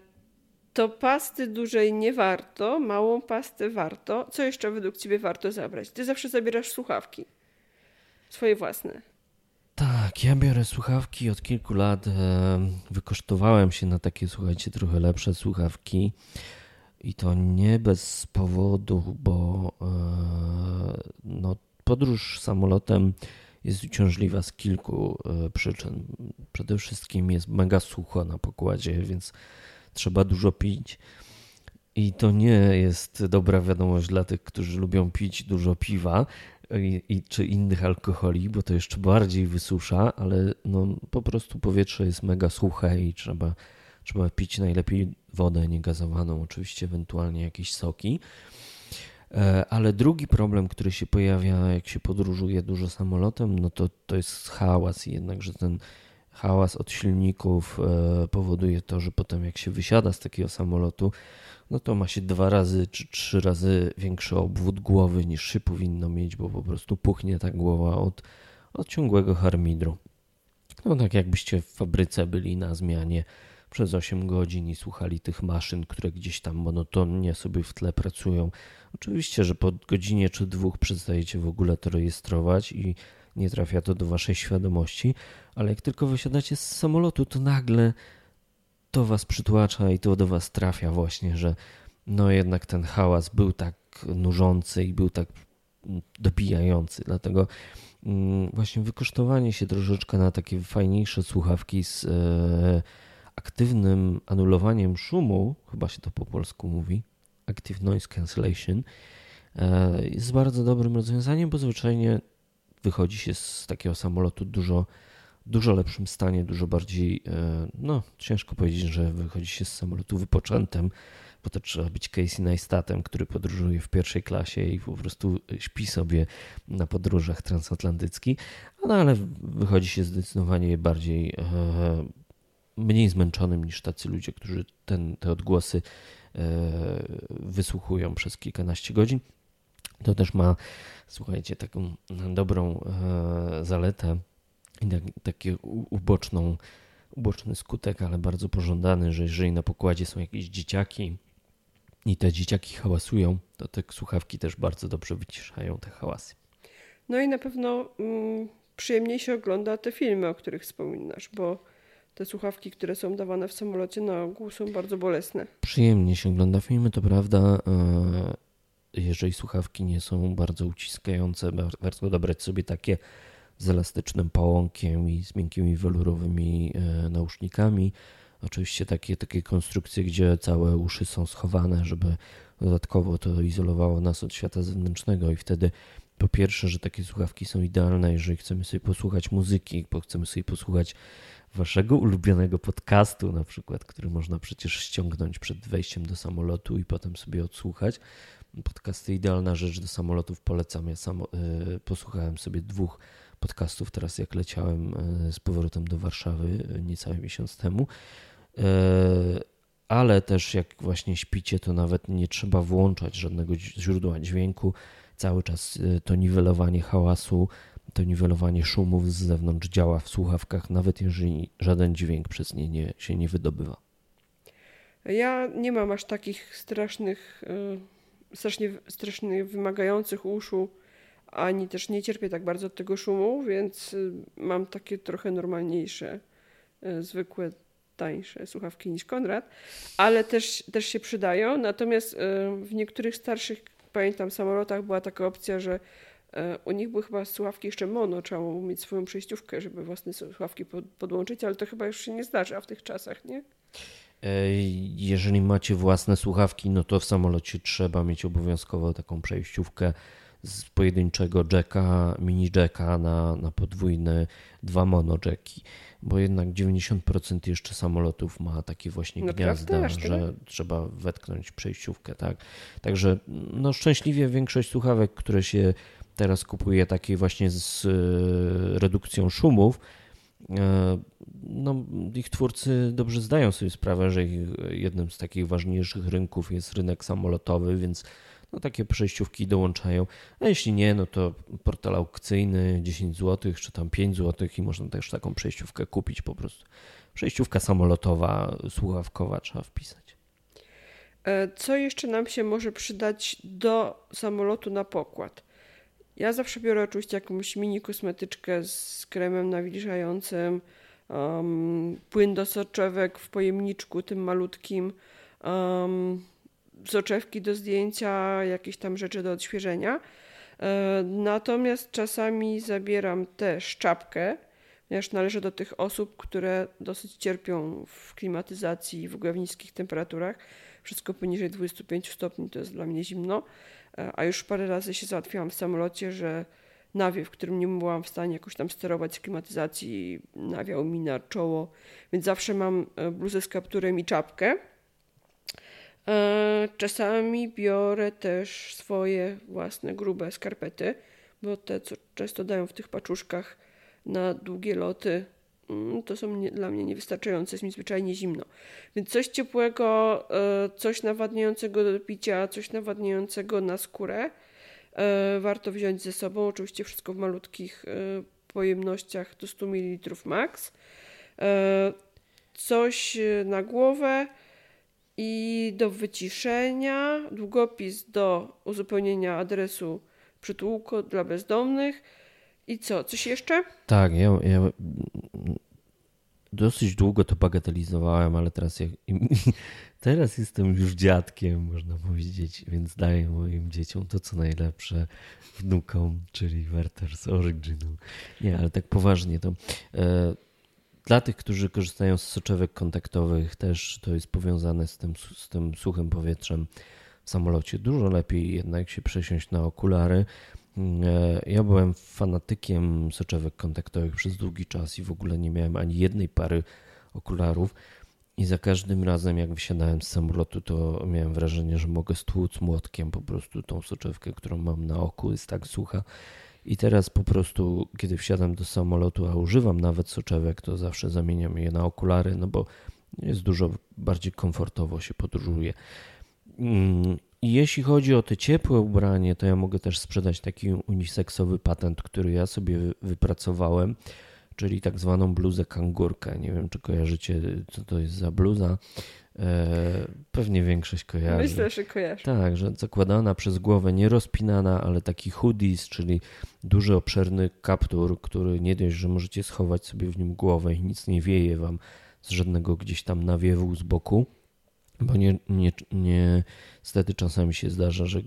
A: to pasty dużej nie warto, małą pastę warto. Co jeszcze według ciebie warto zabrać? Ty zawsze zabierasz słuchawki. Swoje własne.
B: Tak, ja biorę słuchawki od kilku lat. e, Wykosztowałem się na takie, słuchajcie, trochę lepsze słuchawki. I to nie bez powodu, bo e, no, podróż samolotem jest uciążliwa z kilku e, przyczyn. Przede wszystkim jest mega sucho na pokładzie, więc trzeba dużo pić. I to nie jest dobra wiadomość dla tych, którzy lubią pić dużo piwa i, i, czy innych alkoholi, bo to jeszcze bardziej wysusza, ale no, po prostu powietrze jest mega suche i trzeba, trzeba pić najlepiej wodę niegazowaną, oczywiście ewentualnie jakieś soki. E, Ale drugi problem, który się pojawia, jak się podróżuje dużo samolotem, no to, to jest hałas. I Jednakże ten hałas od silników e, powoduje to, że potem jak się wysiada z takiego samolotu, no to ma się dwa razy czy trzy razy większy obwód głowy niż się powinno mieć, bo po prostu puchnie ta głowa od, od ciągłego harmidru. No tak jakbyście w fabryce byli na zmianie przez 8 godzin i słuchali tych maszyn, które gdzieś tam monotonnie sobie w tle pracują. Oczywiście, że po godzinie czy dwóch przestajecie w ogóle to rejestrować i nie trafia to do waszej świadomości, ale jak tylko wysiadacie z samolotu, to nagle to was przytłacza i to do was trafia właśnie, że no jednak ten hałas był tak nużący i był tak dobijający. Dlatego mm, właśnie wykosztowanie się troszeczkę na takie fajniejsze słuchawki z e, aktywnym anulowaniem szumu, chyba się to po polsku mówi, Active Noise Cancellation, e, jest bardzo dobrym rozwiązaniem, bo zwyczajnie wychodzi się z takiego samolotu dużo, dużo lepszym stanie, dużo bardziej, e, no ciężko powiedzieć, że wychodzi się z samolotu wypoczętym, bo to trzeba być Casey Neistatem, który podróżuje w pierwszej klasie i po prostu śpi sobie na podróżach transatlantyckich, no ale wychodzi się zdecydowanie bardziej e, mniej zmęczonym niż tacy ludzie, którzy ten, te odgłosy e, wysłuchują przez kilkanaście godzin. To też ma, słuchajcie, taką dobrą zaletę taki u- uboczną, uboczny skutek, ale bardzo pożądany, że jeżeli na pokładzie są jakieś dzieciaki i te dzieciaki hałasują, to te słuchawki też bardzo dobrze wyciszają te hałasy.
A: No i na pewno mm, przyjemniej się ogląda te filmy, o których wspominasz, bo te słuchawki, które są dawane w samolocie na ogół są bardzo bolesne.
B: Przyjemnie się ogląda filmy, to prawda. e, Jeżeli słuchawki nie są bardzo uciskające, warto dobrać sobie takie z elastycznym pałąkiem i z miękkimi welurowymi e, nausznikami. Oczywiście takie, takie konstrukcje, gdzie całe uszy są schowane, żeby dodatkowo to izolowało nas od świata zewnętrznego i wtedy po pierwsze, że takie słuchawki są idealne, jeżeli chcemy sobie posłuchać muzyki, bo chcemy sobie posłuchać waszego ulubionego podcastu, na przykład, który można przecież ściągnąć przed wejściem do samolotu i potem sobie odsłuchać. Podcasty idealna rzecz do samolotów polecam. Ja sam y, posłuchałem sobie dwóch podcastów teraz, jak leciałem y, z powrotem do Warszawy y, niecały miesiąc temu. Y, ale też jak właśnie śpicie, to nawet nie trzeba włączać żadnego źródła dźwięku. Cały czas to niwelowanie hałasu, to niwelowanie szumów z zewnątrz działa w słuchawkach, nawet jeżeli żaden dźwięk przez nie, nie się nie wydobywa.
A: Ja nie mam aż takich strasznych, strasznie, strasznie wymagających uszu, ani też nie cierpię tak bardzo od tego szumu, więc y, mam takie trochę normalniejsze, y, zwykłe, tańsze słuchawki niż Konrad, ale też, też się przydają. Natomiast y, w niektórych starszych, pamiętam, samolotach była taka opcja, że u nich były chyba słuchawki jeszcze mono, trzeba było mieć swoją przejściówkę, żeby własne słuchawki podłączyć, ale to chyba już się nie zdarza w tych czasach, nie?
B: E, jeżeli macie własne słuchawki, no to w samolocie trzeba mieć obowiązkowo taką przejściówkę z pojedynczego jacka, mini jacka na, na podwójne dwa mono jacki, bo jednak 90% jeszcze samolotów ma takie właśnie no gniazda, że trzeba wetknąć przejściówkę, tak. Także no szczęśliwie większość słuchawek, które się teraz kupuje takiej właśnie z e, redukcją szumów, e, no, ich twórcy dobrze zdają sobie sprawę, że jednym z takich ważniejszych rynków jest rynek samolotowy, więc no, takie przejściówki dołączają. A jeśli nie, no to portal aukcyjny 10 zł czy tam 5 zł i można też taką przejściówkę kupić po prostu. Przejściówka samolotowa, słuchawkowa trzeba wpisać.
A: E, co jeszcze nam się może przydać do samolotu na pokład? Ja zawsze biorę oczywiście jakąś mini kosmetyczkę z kremem nawilżającym, um, płyn do soczewek w pojemniczku, tym malutkim, um, soczewki do zdjęcia, jakieś tam rzeczy do odświeżenia. E, natomiast czasami zabieram też czapkę, ponieważ należę do tych osób, które dosyć cierpią w klimatyzacji w ogóle w niskich temperaturach. Wszystko poniżej 25 stopni to jest dla mnie zimno. E, a już parę razy się załatwiłam w samolocie, że nawiew, którym nie byłam w stanie jakoś tam sterować z klimatyzacji, nawiał mi na czoło, więc zawsze mam e, bluzę z kapturem i czapkę. E, czasami biorę też swoje własne grube skarpety, bo te, co często dają w tych paczuszkach na długie loty, Mm, to są dla mnie niewystarczające, jest mi zwyczajnie zimno. Więc coś ciepłego, e, coś nawadniającego do picia, coś nawadniającego na skórę e, warto wziąć ze sobą. Oczywiście wszystko w malutkich pojemnościach do 100 ml max. Coś na głowę i do wyciszenia, długopis do uzupełnienia adresu przytułku dla bezdomnych. I co, coś jeszcze?
B: Tak, ja, ja dosyć długo to bagatelizowałem, ale teraz, teraz jestem już dziadkiem, można powiedzieć, więc daję moim dzieciom to, co najlepsze, wnukom, czyli Werther's Original. Nie, ale tak poważnie to. E, dla tych, którzy korzystają z soczewek kontaktowych, też to jest powiązane z tym, z tym suchym powietrzem w samolocie. Dużo lepiej jednak się przesiąść na okulary E, ja byłem fanatykiem soczewek kontaktowych przez długi czas i w ogóle nie miałem ani jednej pary okularów. I za każdym razem, jak wysiadałem z samolotu, to miałem wrażenie, że mogę stłuc młotkiem po prostu tą soczewkę, którą mam na oku, jest tak sucha. I teraz po prostu, kiedy wsiadam do samolotu, a używam nawet soczewek, to zawsze zamieniam je na okulary, no bo jest dużo bardziej komfortowo się podróżuje. Mm, i jeśli chodzi o te ciepłe ubranie, to ja mogę też sprzedać taki uniseksowy patent, który ja sobie wypracowałem, czyli tak zwaną bluzę kangurkę. Nie wiem, czy kojarzycie, co to jest za bluza. E, pewnie większość kojarzy.
A: Myślę, że kojarzy.
B: Tak, że zakładana przez głowę, nie rozpinana, ale taki hoodies, czyli duży, obszerny kaptur, który nie dość, że możecie schować sobie w nim głowę i nic nie wieje wam z żadnego gdzieś tam nawiewu z boku bo nie, nie, nie, niestety czasami się zdarza, że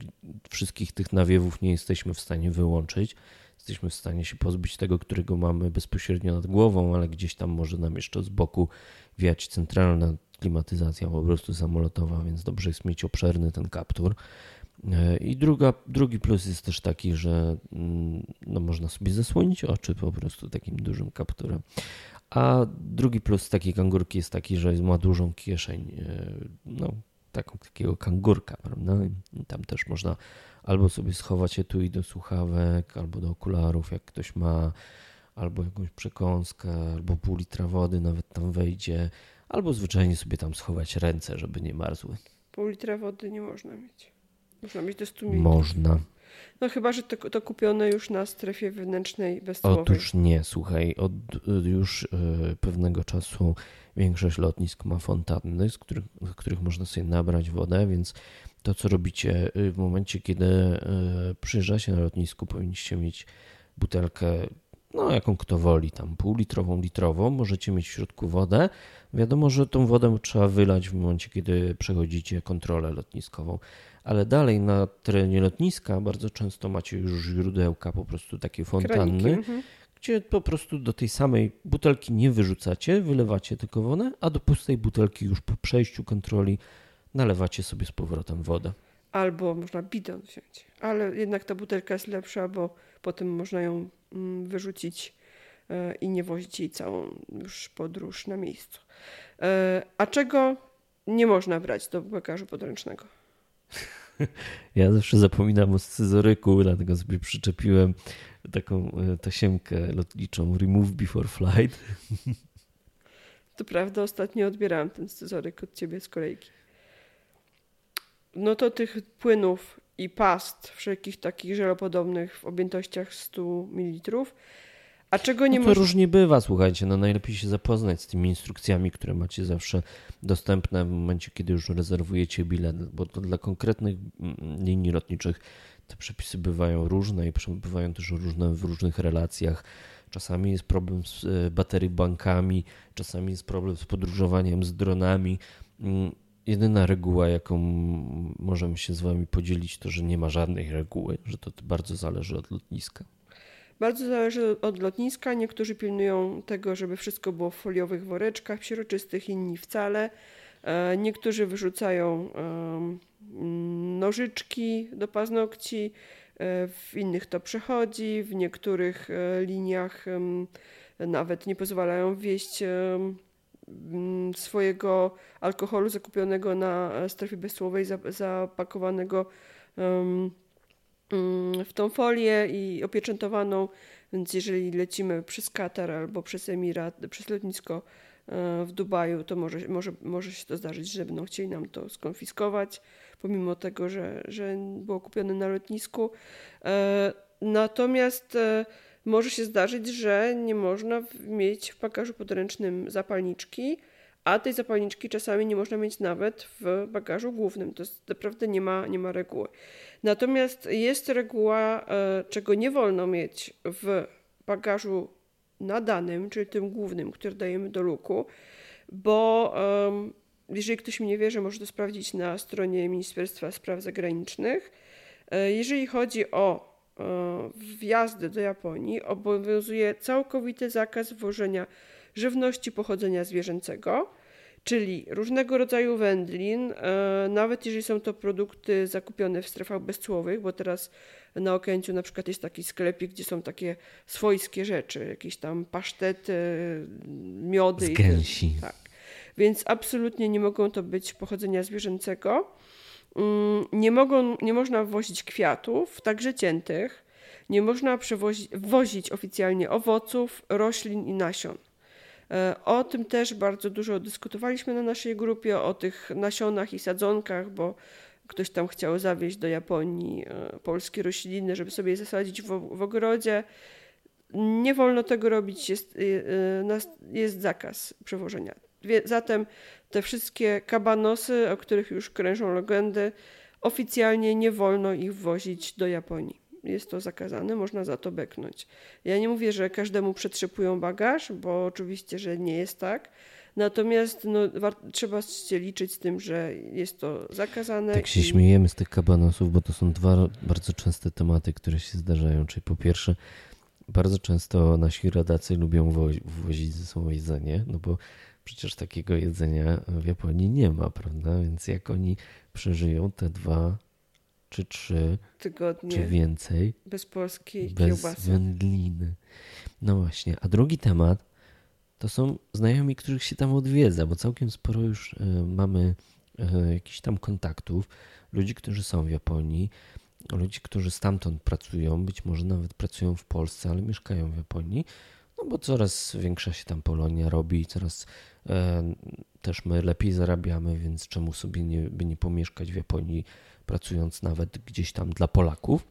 B: wszystkich tych nawiewów nie jesteśmy w stanie wyłączyć. Jesteśmy w stanie się pozbyć tego, którego mamy bezpośrednio nad głową, ale gdzieś tam może nam jeszcze z boku wiać centralna klimatyzacja po prostu samolotowa, więc dobrze jest mieć obszerny ten kaptur. E, I druga, drugi plus jest też taki, że mm, no, można sobie zasłonić oczy po prostu takim dużym kapturem. A drugi plus takiej kangurki jest taki, że ma dużą kieszeń, e, no taką takiego kangurka, prawda? I tam też można albo sobie schować i do słuchawek, albo do okularów, jak ktoś ma, albo jakąś przekąskę, albo pół litra wody nawet tam wejdzie, albo zwyczajnie sobie tam schować ręce, żeby nie marzły.
A: Pół litra wody nie można mieć. Można mieć do 100 ml.
B: Można.
A: No chyba, że to, to kupione już na strefie wewnętrznej bezcelowej.
B: Otóż nie, słuchaj, od już y, pewnego czasu większość lotnisk ma fontanny, z których, z których można sobie nabrać wodę, więc to, co robicie y, w momencie, kiedy y, przyjeżdżacie na lotnisku, powinniście mieć butelkę no jaką kto woli, tam półlitrową, litrową, możecie mieć w środku wodę. Wiadomo, że tą wodę trzeba wylać w momencie, kiedy przechodzicie kontrolę lotniskową, ale dalej na terenie lotniska bardzo często macie już źródełka, po prostu takie fontanny, mhm. gdzie po prostu do tej samej butelki nie wyrzucacie, wylewacie tylko wodę, a do pustej butelki już po przejściu kontroli nalewacie sobie z powrotem wodę.
A: Albo można bidon wziąć, ale jednak ta butelka jest lepsza, bo potem można ją mm, wyrzucić e, i nie wozić jej całą już podróż na miejscu. E, a czego nie można brać do bagażu podręcznego?
B: Ja zawsze zapominam o scyzoryku, dlatego sobie przyczepiłem taką e, tasiemkę lotniczą Remove Before Flight.
A: To prawda, ostatnio odbierałam ten scyzoryk od ciebie z kolejki. No to tych płynów i past wszelkich takich żelopodobnych w objętościach 100 ml. A czego nie
B: no to może... różnie bywa, słuchajcie. No najlepiej się zapoznać z tymi instrukcjami, które macie zawsze dostępne w momencie, kiedy już rezerwujecie bilet, bo to dla konkretnych mm, linii lotniczych te przepisy bywają różne i bywają też różne w różnych relacjach. Czasami jest problem z e, baterii bankami, czasami jest problem z podróżowaniem z dronami. Jedyna reguła, jaką możemy się z Wami podzielić, to że nie ma żadnej reguły, że to bardzo zależy od lotniska.
A: Bardzo zależy od lotniska. Niektórzy pilnują tego, żeby wszystko było w foliowych woreczkach przieroczystych, inni wcale. E, niektórzy wyrzucają nożyczki do paznokci, e, w innych to przechodzi, w niektórych e, liniach nawet nie pozwalają wieść swojego alkoholu zakupionego na strefie bezsłowej, zapakowanego w tą folię i opieczętowaną, więc jeżeli lecimy przez Katar albo przez Emirat, przez lotnisko e, w Dubaju, to może, może, może się to zdarzyć, że będą chcieli nam to skonfiskować, pomimo tego, że, że było kupione na lotnisku. E, natomiast e, może się zdarzyć, że nie można mieć w bagażu podręcznym zapalniczki, a tej zapalniczki czasami nie można mieć nawet w bagażu głównym. To jest, naprawdę nie ma, nie ma reguły. Natomiast jest reguła, e, czego nie wolno mieć w bagażu nadanym, czyli tym głównym, który dajemy do luku, bo jeżeli ktoś mi nie wierzy, może to sprawdzić na stronie Ministerstwa Spraw Zagranicznych. E, jeżeli chodzi o wjazdy do Japonii, obowiązuje całkowity zakaz włożenia żywności pochodzenia zwierzęcego, czyli różnego rodzaju wędlin, e, nawet jeżeli są to produkty zakupione w strefach bezcłowych, bo teraz na Okęciu na przykład jest taki sklepik, gdzie są takie swojskie rzeczy, jakieś tam pasztety, miody.
B: Z gęsi.
A: I, tak. Więc absolutnie nie mogą to być pochodzenia zwierzęcego. Mm, nie, mogą, nie można wwozić kwiatów, także ciętych. Nie można wwozić oficjalnie owoców, roślin i nasion. E, o tym też bardzo dużo dyskutowaliśmy na naszej grupie, o tych nasionach i sadzonkach, bo ktoś tam chciał zawieźć do Japonii e, polskie rośliny, żeby sobie je zasadzić w, w ogrodzie. Nie wolno tego robić, jest, e, jest zakaz przewożenia. Zatem te wszystkie kabanosy, o których już krężą legendy, oficjalnie nie wolno ich wozić do Japonii jest to zakazane, można za to beknąć. Ja nie mówię, że każdemu przetrzepują bagaż, bo oczywiście, że nie jest tak. Natomiast no, trzeba się liczyć z tym, że jest to zakazane.
B: Tak się i... śmiejemy z tych kabanosów, bo to są dwa bardzo częste tematy, które się zdarzają. Czyli po pierwsze, bardzo często nasi rodacy lubią wozić ze sobą jedzenie, no bo przecież takiego jedzenia w Japonii nie ma, prawda? Więc jak oni przeżyją te dwa czy trzy tygodnie czy więcej.
A: Bez polskiej
B: bez kiełbasy. wędliny. No właśnie. A drugi temat to są znajomi, których się tam odwiedza, bo całkiem sporo już y, mamy y, jakichś tam kontaktów. Ludzi, którzy są w Japonii, ludzi, którzy stamtąd pracują, być może nawet pracują w Polsce, ale mieszkają w Japonii. No bo coraz większa się tam Polonia robi, coraz y, też my lepiej zarabiamy, więc czemu sobie nie, by nie pomieszkać w Japonii pracując nawet gdzieś tam dla Polaków.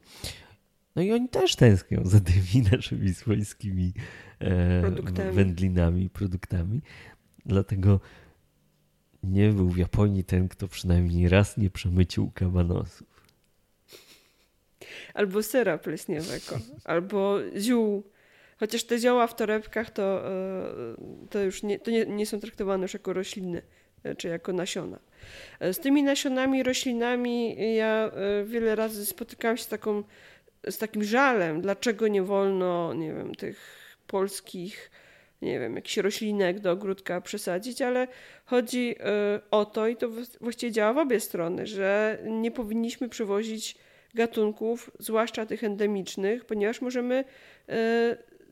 B: No i oni też tęsknią za tymi naszymi swojskimi e, produktami. wędlinami, produktami. Dlatego nie był w Japonii ten, kto przynajmniej raz nie przemycił kabanosów.
A: Albo sera pleśniowego, albo ziół Chociaż te zioła w torebkach to, to już nie, to nie, nie są traktowane już jako rośliny czy jako nasiona. Z tymi nasionami, roślinami ja wiele razy spotykałam się z, taką, z takim żalem, dlaczego nie wolno, nie wiem, tych polskich nie wiem, jakiś roślinek do ogródka przesadzić, ale chodzi o to i to właściwie działa w obie strony, że nie powinniśmy przywozić gatunków, zwłaszcza tych endemicznych, ponieważ możemy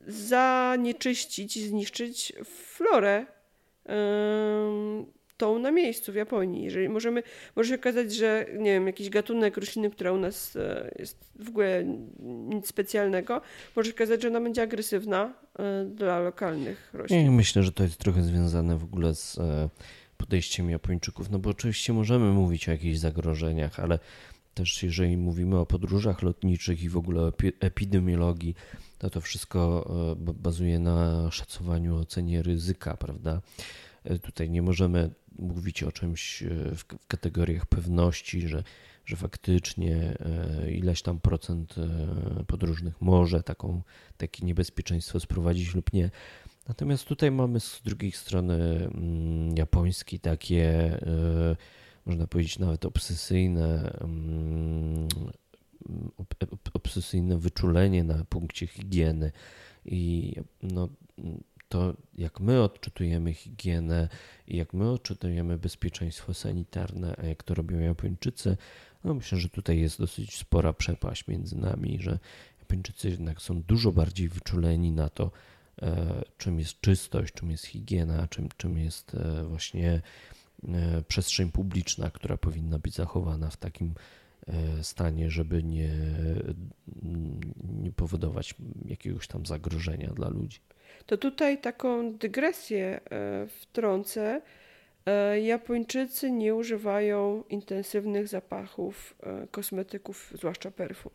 A: zanieczyścić zniszczyć florę tą na miejscu w Japonii. Jeżeli możemy, może się okazać, że nie wiem, jakiś gatunek rośliny, która u nas e, jest w ogóle nic specjalnego, może się okazać, że ona będzie agresywna e, dla lokalnych roślin.
B: Ja myślę, że to jest trochę związane w ogóle z e, podejściem Japończyków, no bo oczywiście możemy mówić o jakichś zagrożeniach, ale też jeżeli mówimy o podróżach lotniczych i w ogóle epidemiologii, to to wszystko bazuje na szacowaniu, ocenie ryzyka, prawda? Tutaj nie możemy mówić o czymś e, w kategoriach pewności, że, że faktycznie e, ileś tam procent e, podróżnych może taką, takie niebezpieczeństwo sprowadzić lub nie. Natomiast tutaj mamy z drugiej strony mm, japoński takie, można powiedzieć nawet obsesyjne, mm, obsesyjne wyczulenie na punkcie higieny. I no, to, jak my odczytujemy higienę jak my odczytujemy bezpieczeństwo sanitarne, a jak to robią Japończycy, no myślę, że tutaj jest dosyć spora przepaść między nami, że Japończycy jednak są dużo bardziej wyczuleni na to, e, czym jest czystość, czym jest higiena, czym, czym jest e, właśnie e, przestrzeń publiczna, która powinna być zachowana w takim stanie, żeby nie, nie powodować jakiegoś tam zagrożenia dla ludzi
A: to tutaj taką dygresję e, wtrącę. E, Japończycy nie używają intensywnych zapachów e, kosmetyków, zwłaszcza perfum.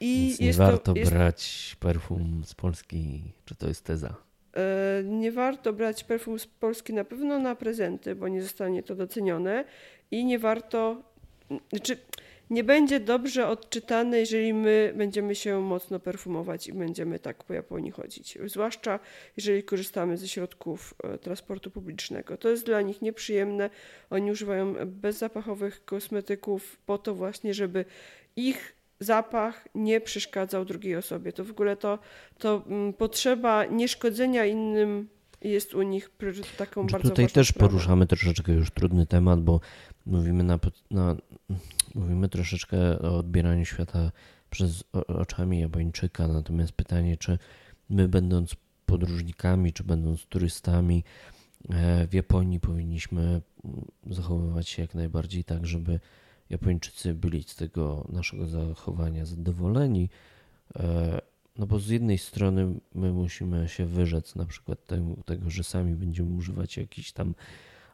B: I Więc nie warto to, jest... brać perfum z Polski, czy to jest teza?
A: Nie warto brać perfum z Polski na pewno na prezenty, bo nie zostanie to docenione i nie warto, znaczy nie będzie dobrze odczytane, jeżeli my będziemy się mocno perfumować i będziemy tak po Japonii chodzić. Zwłaszcza jeżeli korzystamy ze środków e, transportu publicznego. To jest dla nich nieprzyjemne. Oni używają bezzapachowych kosmetyków po to właśnie, żeby ich zapach nie przeszkadzał drugiej osobie. To w ogóle to, to mm, potrzeba nieszkodzenia innym jest u nich taką
B: znaczy,
A: bardzo
B: Tutaj też sprawą. poruszamy troszeczkę już trudny temat, bo mówimy na, na mówimy troszeczkę o odbieraniu świata przez oczami Japończyka, natomiast pytanie, czy my będąc podróżnikami, czy będąc turystami e, w Japonii powinniśmy zachowywać się jak najbardziej tak, żeby Japończycy byli z tego naszego zachowania zadowoleni. E, no bo z jednej strony my musimy się wyrzec na przykład tego, że sami będziemy używać jakichś tam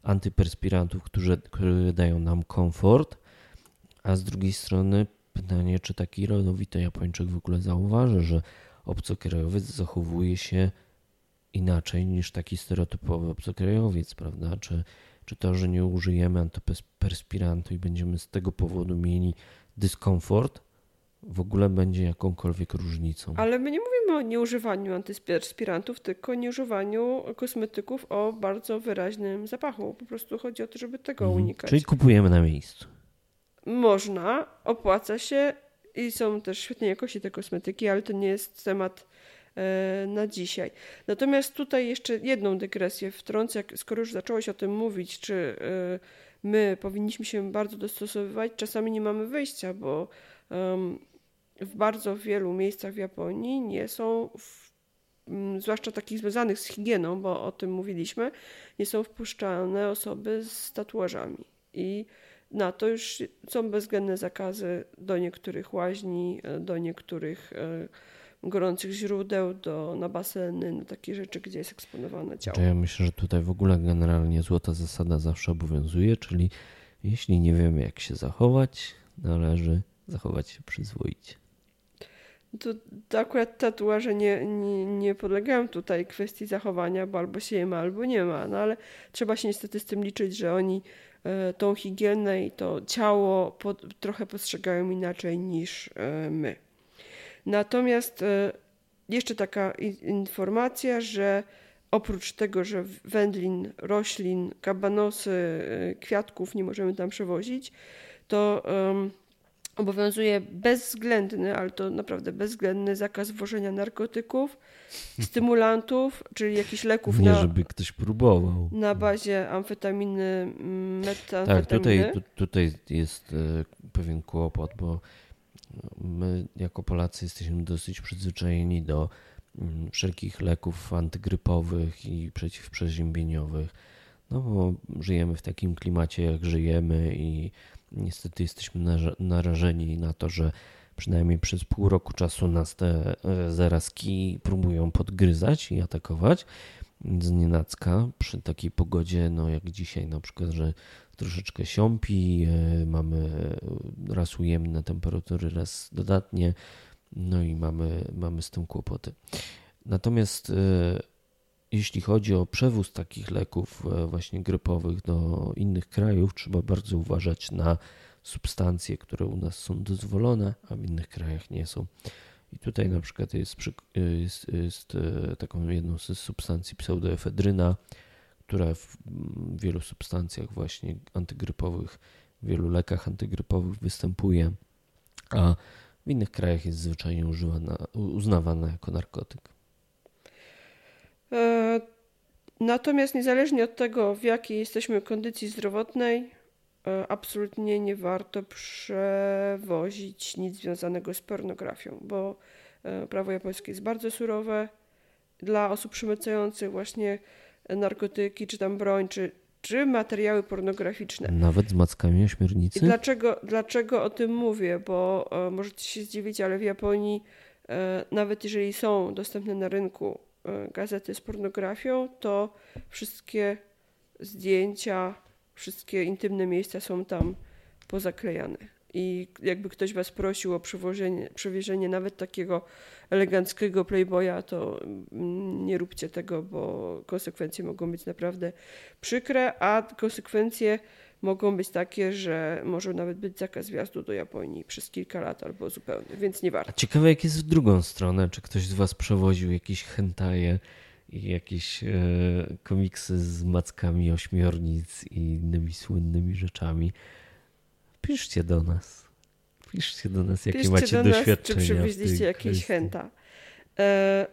B: antyperspirantów, które dają nam komfort, a z drugiej strony pytanie, czy taki rodowity Japończyk w ogóle zauważy, że obcokrajowiec zachowuje się inaczej niż taki stereotypowy obcokrajowiec, prawda? Czy, czy to, że nie użyjemy antyperspirantu i będziemy z tego powodu mieli dyskomfort, w ogóle będzie jakąkolwiek różnicą.
A: Ale my nie mówimy o nieużywaniu antyperspirantów, tylko nieużywaniu kosmetyków o bardzo wyraźnym zapachu. Po prostu chodzi o to, żeby tego mhm. unikać.
B: Czyli kupujemy na miejscu.
A: Można, opłaca się i są też świetnej jakości te kosmetyki, ale to nie jest temat na dzisiaj. Natomiast tutaj jeszcze jedną dygresję wtrącę, skoro już zacząłeś o tym mówić, czy e, my powinniśmy się bardzo dostosowywać, czasami nie mamy wyjścia, bo w bardzo wielu miejscach w Japonii nie są, w, zwłaszcza takich związanych z higieną, bo o tym mówiliśmy, nie są wpuszczane osoby z tatuażami. I na to już są bezwzględne zakazy do niektórych łaźni, do niektórych e, gorących źródeł, do, na baseny, na takie rzeczy, gdzie jest eksponowane ciało.
B: Ja myślę, że tutaj w ogóle generalnie złota zasada zawsze obowiązuje, czyli jeśli nie wiemy jak się zachować, należy zachować się przyzwoicie.
A: To, to akurat tatuaże nie, nie, nie podlegają tutaj kwestii zachowania, bo albo się je ma, albo nie ma. No ale trzeba się niestety z tym liczyć, że oni e, tą higienę i to ciało pod, trochę postrzegają inaczej niż e, my. Natomiast e, jeszcze taka informacja, że oprócz tego, że wędlin, roślin, kabanosy, y, kwiatków nie możemy tam przewozić, to um, obowiązuje bezwzględny, ale to naprawdę bezwzględny zakaz wwożenia narkotyków, stymulantów, czyli jakichś leków
B: Nie,
A: na,
B: żeby ktoś próbował.
A: na bazie amfetaminy, mm, metamfetaminy.
B: Tak, tutaj, tu, tutaj jest e, pewien kłopot, bo my jako Polacy jesteśmy dosyć przyzwyczajeni do mm, wszelkich leków antygrypowych i przeciwprzeziębieniowych, no bo żyjemy w takim klimacie, jak żyjemy i niestety jesteśmy narażeni na to, że przynajmniej przez pół roku czasu nas te e, zarazki próbują podgryzać i atakować. Z nienacka przy takiej pogodzie, no jak dzisiaj na przykład, że troszeczkę siąpi, e, mamy raz ujemne temperatury, raz dodatnie, no i mamy, mamy z tym kłopoty. Natomiast e, jeśli chodzi o przewóz takich leków e, właśnie grypowych do innych krajów, trzeba bardzo uważać na substancje, które u nas są dozwolone, a w innych krajach nie są. I tutaj na przykład jest, jest, jest taką jedną z substancji pseudoefedryna, która w wielu substancjach właśnie antygrypowych, w wielu lekach antygrypowych występuje, a w innych krajach jest zwyczajnie używana, uznawana jako narkotyk.
A: E, natomiast niezależnie od tego, w jakiej jesteśmy kondycji zdrowotnej, e, absolutnie nie warto przewozić nic związanego z pornografią, bo e, prawo japońskie jest bardzo surowe. Dla osób przemycających właśnie narkotyki, czy tam broń, czy, czy materiały pornograficzne.
B: Nawet z mackami ośmiornicy?
A: I dlaczego, dlaczego o tym mówię? Bo e, możecie się zdziwić, ale w Japonii e, nawet jeżeli są dostępne na rynku e, gazety z pornografią, to wszystkie zdjęcia, wszystkie intymne miejsca są tam pozaklejane i jakby ktoś was prosił o przewiezienie nawet takiego eleganckiego playboya, to mm, nie róbcie tego, bo konsekwencje mogą być naprawdę przykre, a konsekwencje mogą być takie, że może nawet być zakaz wjazdu do Japonii przez kilka lat albo zupełnie, więc nie warto.
B: A ciekawe jak jest w drugą stronę, czy ktoś z was przewoził jakieś hentaje i jakieś e, komiksy z mackami ośmiornic i innymi słynnymi rzeczami. Piszcie do nas. Piszcie do nas, jakie
A: Piszcie
B: macie
A: do
B: doświadczenia.
A: Nas, czy przywieźliście jakieś chęta. E,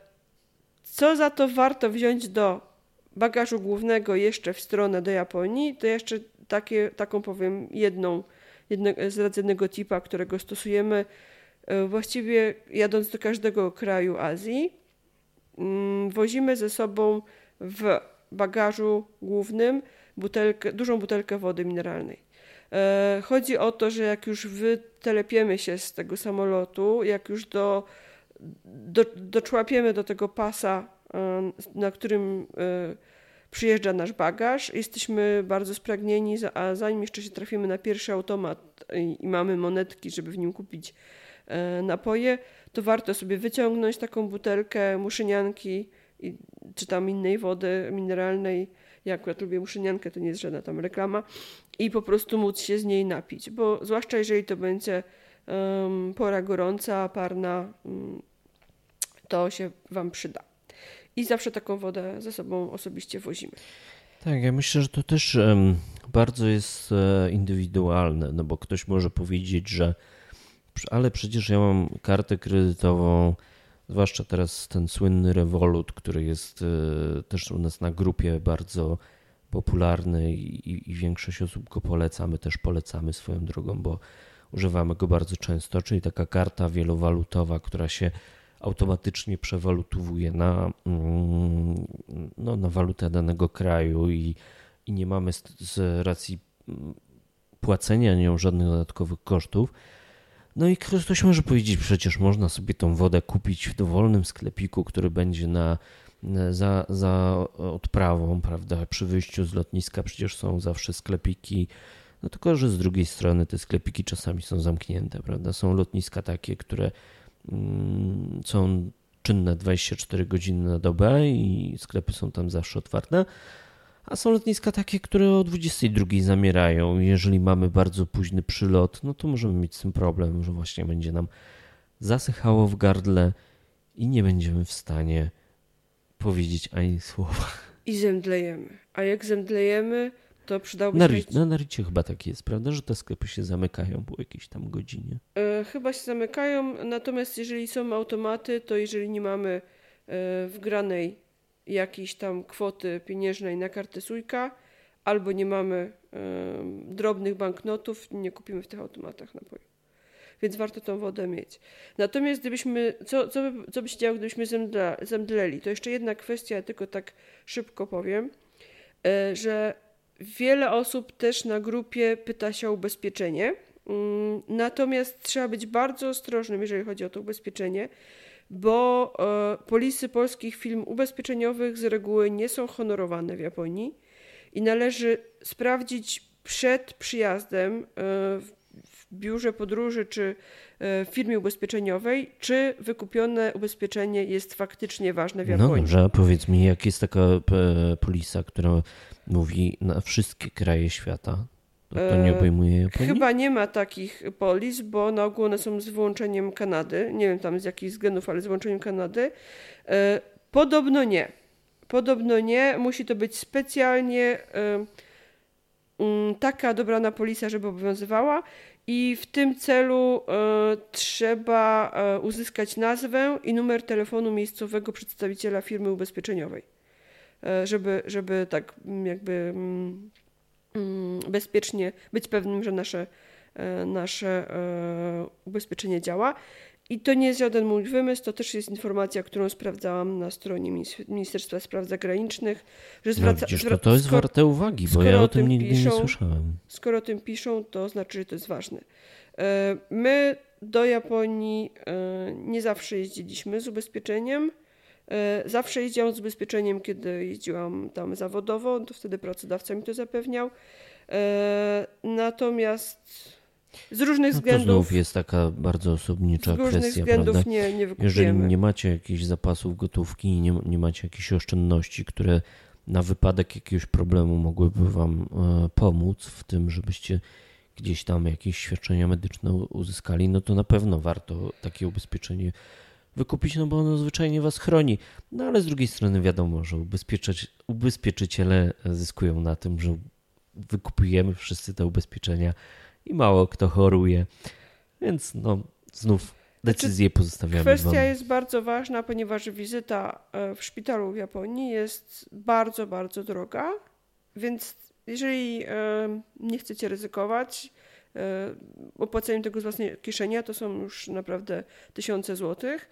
A: co za to warto wziąć do bagażu głównego jeszcze w stronę do Japonii, to jeszcze takie, taką powiem jedną jedno, z radzennego tipa, którego stosujemy e, właściwie jadąc do każdego kraju Azji. Mm, wozimy ze sobą w bagażu głównym butelkę, dużą butelkę wody mineralnej. E, chodzi o to, że jak już wytelepiemy się z tego samolotu, jak już do, do, doczłapiemy do tego pasa, e, na którym e, przyjeżdża nasz bagaż, jesteśmy bardzo spragnieni, a zanim jeszcze się trafimy na pierwszy automat i, i mamy monetki, żeby w nim kupić napoje, to warto sobie wyciągnąć taką butelkę muszynianki czy tam innej wody mineralnej. Ja akurat lubię muszyniankę, to nie jest żadna tam reklama i po prostu móc się z niej napić, bo zwłaszcza jeżeli to będzie um, pora gorąca, parna, um, to się Wam przyda. I zawsze taką wodę ze sobą osobiście wozimy.
B: Tak, ja myślę, że to też um, bardzo jest e, indywidualne, no bo ktoś może powiedzieć, że ale przecież ja mam kartę kredytową, zwłaszcza teraz ten słynny Revolut, który jest e, też u nas na grupie bardzo popularny i, i większość osób go poleca. My też polecamy swoją drogą, bo używamy go bardzo często, czyli taka karta wielowalutowa, która się automatycznie przewalutowuje na, mm, no, na walutę danego kraju i, i nie mamy z, z racji mm, płacenia nią żadnych dodatkowych kosztów. No i ktoś może powiedzieć, przecież można sobie tą wodę kupić w dowolnym sklepiku, który będzie na za, za odprawą, prawda? Przy wyjściu z lotniska przecież są zawsze sklepiki. No tylko, że z drugiej strony te sklepiki czasami są zamknięte, prawda? Są lotniska takie, które mm, są czynne 24 godziny na dobę i sklepy są tam zawsze otwarte. A są lotniska takie, które o 22 zamierają. Jeżeli mamy bardzo późny przylot, no to możemy mieć z tym problem, że właśnie będzie nam zasychało w gardle i nie będziemy w stanie powiedzieć ani słowa.
A: I zemdlejemy. A jak zemdlejemy, to przydałoby
B: Na,
A: się...
B: na Naricie chyba tak jest, prawda, że te sklepy się zamykają po jakiejś tam godzinie.
A: E, chyba się zamykają, natomiast jeżeli są automaty, to jeżeli nie mamy e, wgranej jakiejś tam kwoty pieniężnej na kartę Sujka, albo nie mamy e, drobnych banknotów, nie kupimy w tych automatach napoju. Więc warto tą wodę mieć. Natomiast gdybyśmy, co, co, by, co by się działo, gdybyśmy zemdla, zemdleli? To jeszcze jedna kwestia, tylko tak szybko powiem, e, że wiele osób też na grupie pyta się o ubezpieczenie. Mm, Natomiast trzeba być bardzo ostrożnym, jeżeli chodzi o to ubezpieczenie, bo e, polisy polskich firm ubezpieczeniowych z reguły nie są honorowane w Japonii i należy sprawdzić przed przyjazdem e, biurze podróży czy e, w firmie ubezpieczeniowej, czy wykupione ubezpieczenie jest faktycznie ważne w
B: No
A: Japonii.
B: dobrze, a powiedz mi, jak jest taka e, polisa, która mówi na wszystkie kraje świata? To, nie
A: E,
B: obejmuje Japonii?
A: Chyba nie ma takich polis, bo na ogół one są z wyłączeniem Kanady. Nie wiem tam z jakich względów, ale z wyłączeniem Kanady. Podobno nie. Podobno nie. Musi to być specjalnie taka dobrana polisa, żeby obowiązywała. I w tym celu e, trzeba e, uzyskać nazwę i numer telefonu miejscowego przedstawiciela firmy ubezpieczeniowej. E, żeby, żeby tak mm, jakby mm, mm, bezpiecznie być pewnym, że nasze, nasze ubezpieczenie działa. I to nie jest żaden mój wymysł, to też jest informacja, którą sprawdzałam na stronie Minis- Ministerstwa Spraw Zagranicznych, że
B: No,
A: zwraca,
B: widzisz, to, to jest
A: skoro-
B: warte uwagi, bo ja
A: o
B: tym nigdy nie
A: piszą,
B: słyszałem.
A: skoro o tym piszą, to znaczy, że to jest ważne. E, My do Japonii e, nie zawsze jeździliśmy z ubezpieczeniem. E, Zawsze jeździłam z ubezpieczeniem, kiedy jeździłam tam zawodowo, to wtedy pracodawca mi to zapewniał. Natomiast z różnych
B: No to
A: względów,
B: znów jest taka bardzo osobnicza
A: z różnych
B: kwestia,
A: względów
B: prawda?
A: nie, nie
B: Jeżeli nie macie jakichś zapasów gotówki i nie, nie macie jakichś oszczędności, które na wypadek jakiegoś problemu mogłyby wam e, pomóc w tym, żebyście gdzieś tam jakieś świadczenia medyczne uzyskali, no to na pewno warto takie ubezpieczenie wykupić, no bo ono zwyczajnie was chroni. No ale z drugiej strony wiadomo, że ubezpieczyciele zyskują na tym, że wykupujemy wszyscy te ubezpieczenia i mało kto choruje. Więc no znów decyzję pozostawiamy wam.
A: Kwestia jest bardzo ważna, ponieważ wizyta e, w szpitalu w Japonii jest bardzo, bardzo droga, więc jeżeli e, nie chcecie ryzykować e, opłaceniem tego z własnej kieszeni, a to są już naprawdę tysiące złotych,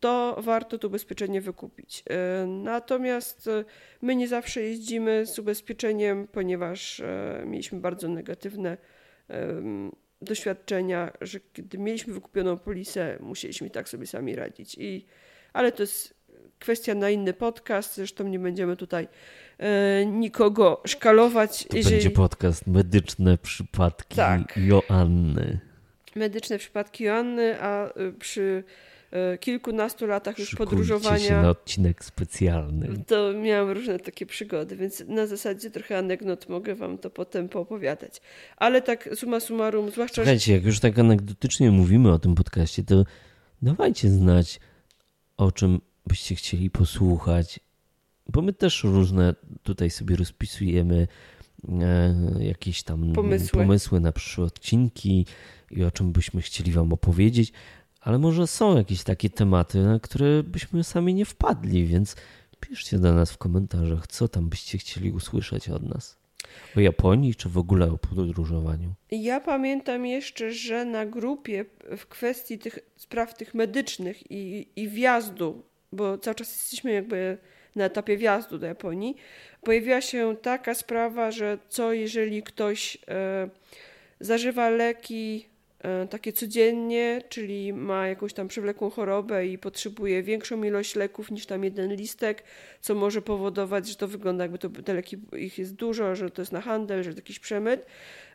A: to warto to ubezpieczenie wykupić. Natomiast my nie zawsze jeździmy z ubezpieczeniem, ponieważ mieliśmy bardzo negatywne doświadczenia, że kiedy mieliśmy wykupioną polisę, musieliśmy tak sobie sami radzić. I, ale to jest kwestia na inny podcast, zresztą nie będziemy tutaj e, nikogo szkalować.
B: To
A: jeżeli
B: będzie podcast Medyczne przypadki
A: Tak.
B: Joanny.
A: medyczne przypadki Joanny, a e, przy kilkunastu latach już
B: Szykujcie
A: podróżowania
B: się na odcinek specjalny.
A: to miałam różne takie przygody, więc na zasadzie trochę anegdot mogę wam to potem poopowiadać. Ale tak summa summarum, zwłaszcza,
B: Słuchajcie, jak już tak anegdotycznie mówimy o tym podcaście, to dawajcie znać, o czym byście chcieli posłuchać, bo my też różne tutaj sobie rozpisujemy e, jakieś tam
A: Pomysły.
B: pomysły na przyszłe odcinki i o czym byśmy chcieli wam opowiedzieć, ale może są jakieś takie tematy, na które byśmy sami nie wpadli, więc piszcie do nas w komentarzach, co tam byście chcieli usłyszeć od nas. O Japonii, czy w ogóle o podróżowaniu.
A: Ja pamiętam jeszcze, że na grupie w kwestii tych spraw tych medycznych i, i wjazdu, bo cały czas jesteśmy jakby na etapie wjazdu do Japonii, pojawiła się taka sprawa, że co jeżeli ktoś e, zażywa leki takie codziennie, czyli ma jakąś tam przewlekłą chorobę i potrzebuje większą ilość leków niż tam jeden listek, co może powodować, że to wygląda jakby to, te leki, ich jest dużo, że to jest na handel, że to jakiś przemyt.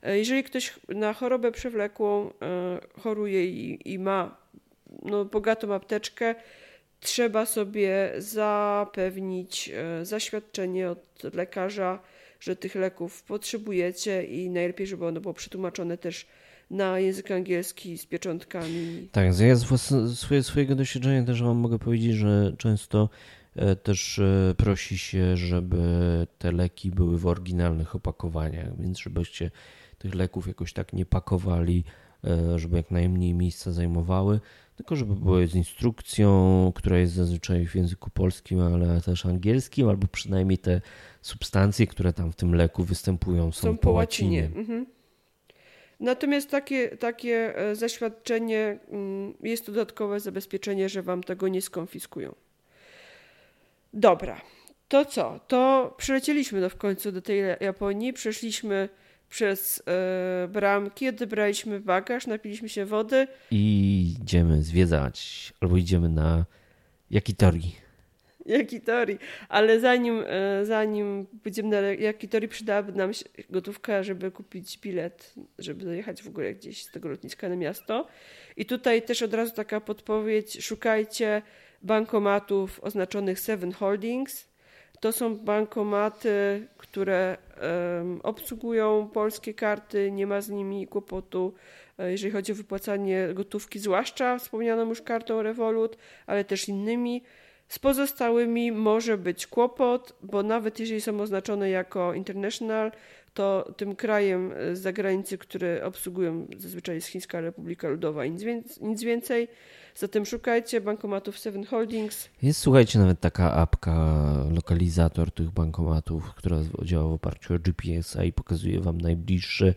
A: E, Jeżeli ktoś na chorobę przewlekłą e, choruje i, i ma no, bogatą apteczkę, trzeba sobie zapewnić e, zaświadczenie od lekarza, że tych leków potrzebujecie i najlepiej, żeby ono było przetłumaczone też na język angielski z pieczątkami.
B: Tak, ja z swoje, swojego doświadczenia też wam mogę powiedzieć, że często e, też e, prosi się, żeby te leki były w oryginalnych opakowaniach, więc żebyście tych leków jakoś tak nie pakowali, e, żeby jak najmniej miejsca zajmowały, tylko żeby były z instrukcją, która jest zazwyczaj w języku polskim, ale też angielskim, albo przynajmniej te substancje, które tam w tym leku występują, są, są po, łacinie. łacinie. Mhm.
A: Natomiast takie, takie e, zaświadczenie mm, jest dodatkowe zabezpieczenie, że wam tego nie skonfiskują. Dobra, to co? To przylecieliśmy do, w końcu do tej Japonii, przeszliśmy przez e, bramki, odebraliśmy bagaż, napiliśmy się wody.
B: I idziemy zwiedzać, albo idziemy na Jakitori.
A: Jakitori. Ale zanim, e, zanim pójdziemy na Jakitori, przydałaby nam się gotówka, żeby kupić bilet, żeby dojechać w ogóle gdzieś z tego lotniska na miasto. I tutaj też od razu taka podpowiedź, szukajcie bankomatów oznaczonych Seven Holdings. To są bankomaty, które um, obsługują polskie karty, nie ma z nimi kłopotu, e, jeżeli chodzi o wypłacanie gotówki, zwłaszcza wspomnianą już kartą Revolut, ale też innymi. Z pozostałymi może być kłopot, bo nawet jeżeli są oznaczone jako international, to tym krajem z zagranicy, które obsługują zazwyczaj jest Chińska Republika Ludowa, nic, nic więcej. Zatem szukajcie bankomatów Seven Holdings.
B: Jest, słuchajcie, nawet taka apka, lokalizator tych bankomatów, która działa w oparciu o GPS-a i pokazuje wam najbliższy.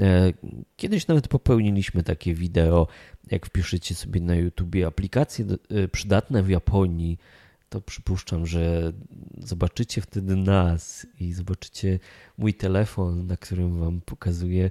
B: E, kiedyś nawet popełniliśmy takie wideo, jak wpiszecie sobie na YouTubie aplikacje e, przydatne w Japonii, to przypuszczam, że zobaczycie wtedy nas i zobaczycie mój telefon, na którym wam pokazuję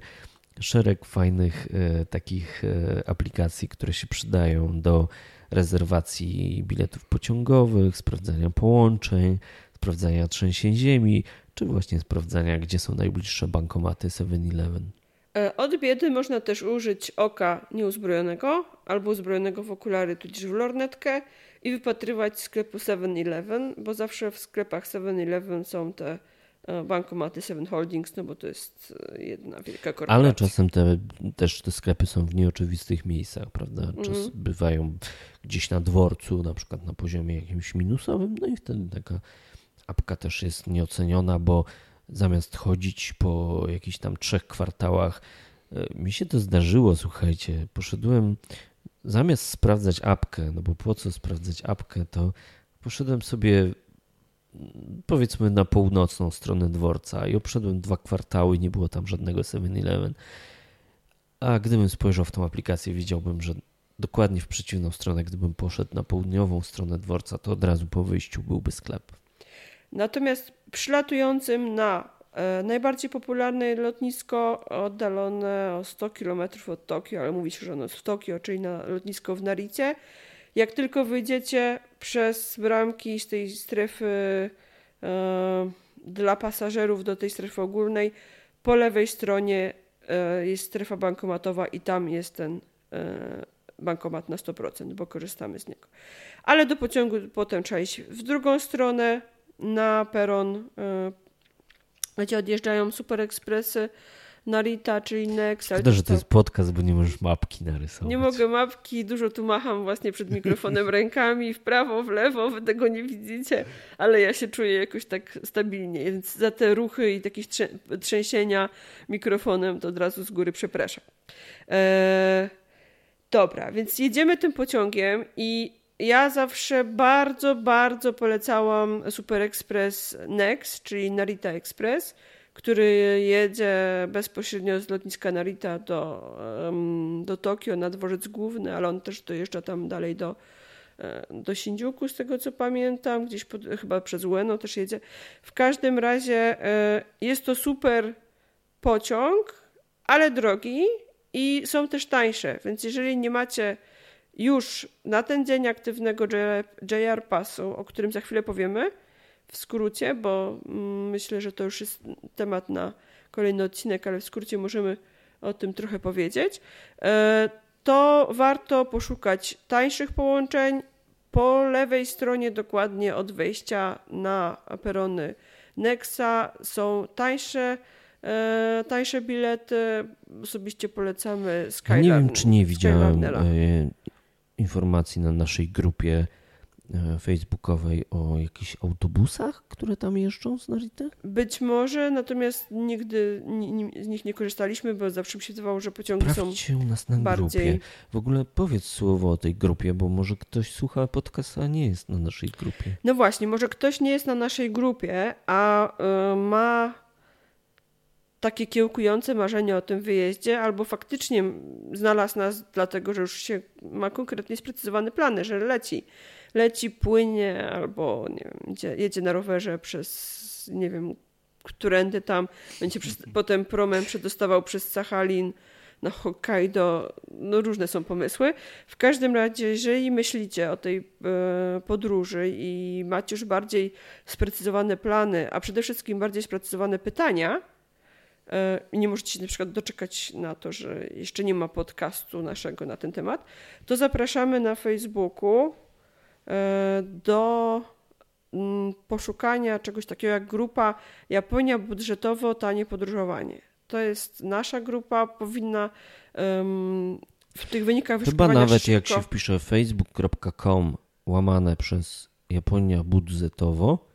B: szereg fajnych e, takich aplikacji, które się przydają do rezerwacji biletów pociągowych, sprawdzania połączeń, sprawdzania trzęsień ziemi, czy właśnie sprawdzania, gdzie są najbliższe bankomaty 7-Eleven.
A: E, od biedy można też użyć oka nieuzbrojonego albo uzbrojonego w okulary tudzież w lornetkę i wypatrywać sklepu 7-Eleven, bo zawsze w sklepach 7-Eleven są te e, bankomaty Seven Holdings, no bo to jest e, jedna wielka korporacja.
B: Ale czasem te, też te sklepy są w nieoczywistych miejscach, prawda? Czas mm. bywają gdzieś na dworcu, na przykład na poziomie jakimś minusowym, no i wtedy taka apka też jest nieoceniona, bo zamiast chodzić po jakichś tam trzech kwartałach, e, mi się to zdarzyło, słuchajcie, poszedłem zamiast sprawdzać apkę, no bo po co sprawdzać apkę, to poszedłem sobie powiedzmy na północną stronę dworca i obszedłem dwa kwartały, nie było tam żadnego 7-Eleven. A gdybym spojrzał w tą aplikację, widziałbym, że dokładnie w przeciwną stronę, gdybym poszedł na południową stronę dworca, to od razu po wyjściu byłby sklep.
A: Natomiast przylatującym na e, najbardziej popularne lotnisko oddalone o 100 km od Tokio, ale mówi się, że ono jest w Tokio, czyli na lotnisko w Naricie. Jak tylko wyjdziecie przez bramki z tej strefy e, dla pasażerów do tej strefy ogólnej, po lewej stronie e, jest strefa bankomatowa i tam jest ten e, bankomat na 100%, bo korzystamy z niego. Ale do pociągu potem trzeba iść w drugą stronę, na peron, e, gdzie odjeżdżają super ekspresy. Narita, czyli Next.
B: Szkoda, że to jest podcast, bo nie możesz mapki narysować.
A: Nie mogę mapki, dużo tu macham właśnie przed mikrofonem rękami, w prawo, w lewo, wy tego nie widzicie, ale ja się czuję jakoś tak stabilnie, więc za te ruchy i takie trzęsienia mikrofonem to od razu z góry przepraszam. Eee, dobra, więc jedziemy tym pociągiem i ja zawsze bardzo, bardzo polecałam Super Express Next, czyli Narita Express, który jedzie bezpośrednio z lotniska Narita do, do Tokio na dworzec główny, ale on też dojeżdża tam dalej do, e, do Shinjuku, z tego co pamiętam, gdzieś pod, chyba przez Ueno też jedzie. W każdym razie e, jest to super pociąg, ale drogi i są też tańsze, więc jeżeli nie macie już na ten dzień aktywnego JR Passu, o którym za chwilę powiemy, w skrócie, bo mm, myślę, że to już jest temat na kolejny odcinek, ale w skrócie możemy o tym trochę powiedzieć, e, to warto poszukać tańszych połączeń. Po lewej stronie, dokładnie od wejścia na perony Nexa, są tańsze e, tańsze bilety. Osobiście polecamy Sky
B: Ja nie wiem, czy nie widziałem informacji na naszej grupie e, facebookowej o jakichś autobusach, które tam jeżdżą z Narity?
A: Być może, natomiast nigdy ni, ni, z nich nie korzystaliśmy, bo zawsze mi się wydawało, że pociągi są
B: Sprawdźcie u nas na
A: bardziej...
B: grupie. W ogóle powiedz słowo o tej grupie, bo może ktoś słucha podcasta, a nie jest na naszej grupie.
A: No właśnie, może ktoś nie jest na naszej grupie, a y, ma takie kiełkujące marzenie o tym wyjeździe, albo faktycznie znalazł nas dlatego, że już się ma konkretnie sprecyzowane plany, że leci. Leci, płynie, albo nie wiem, jedzie, jedzie na rowerze przez, nie wiem, którędy tam, będzie przez, potem promem przedostawał przez Sachalin na Hokkaido. No różne są pomysły. W każdym razie, jeżeli myślicie o tej e, podróży i macie już bardziej sprecyzowane plany, a przede wszystkim bardziej sprecyzowane pytania, i nie możecie się na przykład doczekać na to, że jeszcze nie ma podcastu naszego na ten temat, to zapraszamy na Facebooku e, do mm, poszukania czegoś takiego jak grupa Japonia budżetowo tanie podróżowanie. To jest nasza grupa, powinna w tych wynikach
B: Chyba
A: wyszukiwania
B: nawet jak
A: szybko-
B: się wpisze facebook.com łamane przez Japonia budżetowo,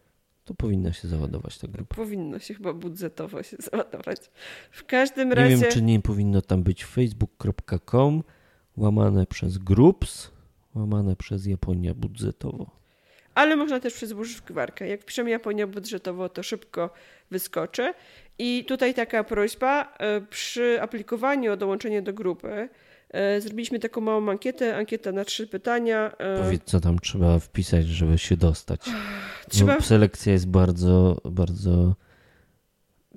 B: to powinna się załadować ta grupa.
A: Powinno się chyba budżetowo się załadować. W każdym
B: Nie
A: razie.
B: wiem, czy nie powinno tam być facebook.com łamane przez groups, łamane przez Japonia budżetowo.
A: Ale można też przez wyszukiwarkę. Jak piszemy Japonia budżetowo, to szybko wyskoczy. I tutaj taka prośba. e, Przy aplikowaniu o dołączenie do grupy zrobiliśmy taką małą ankietę. Ankieta na trzy pytania. e,
B: Powiedz, co tam trzeba wpisać, żeby się dostać.
A: Trzeba,
B: Bo selekcja jest bardzo, bardzo...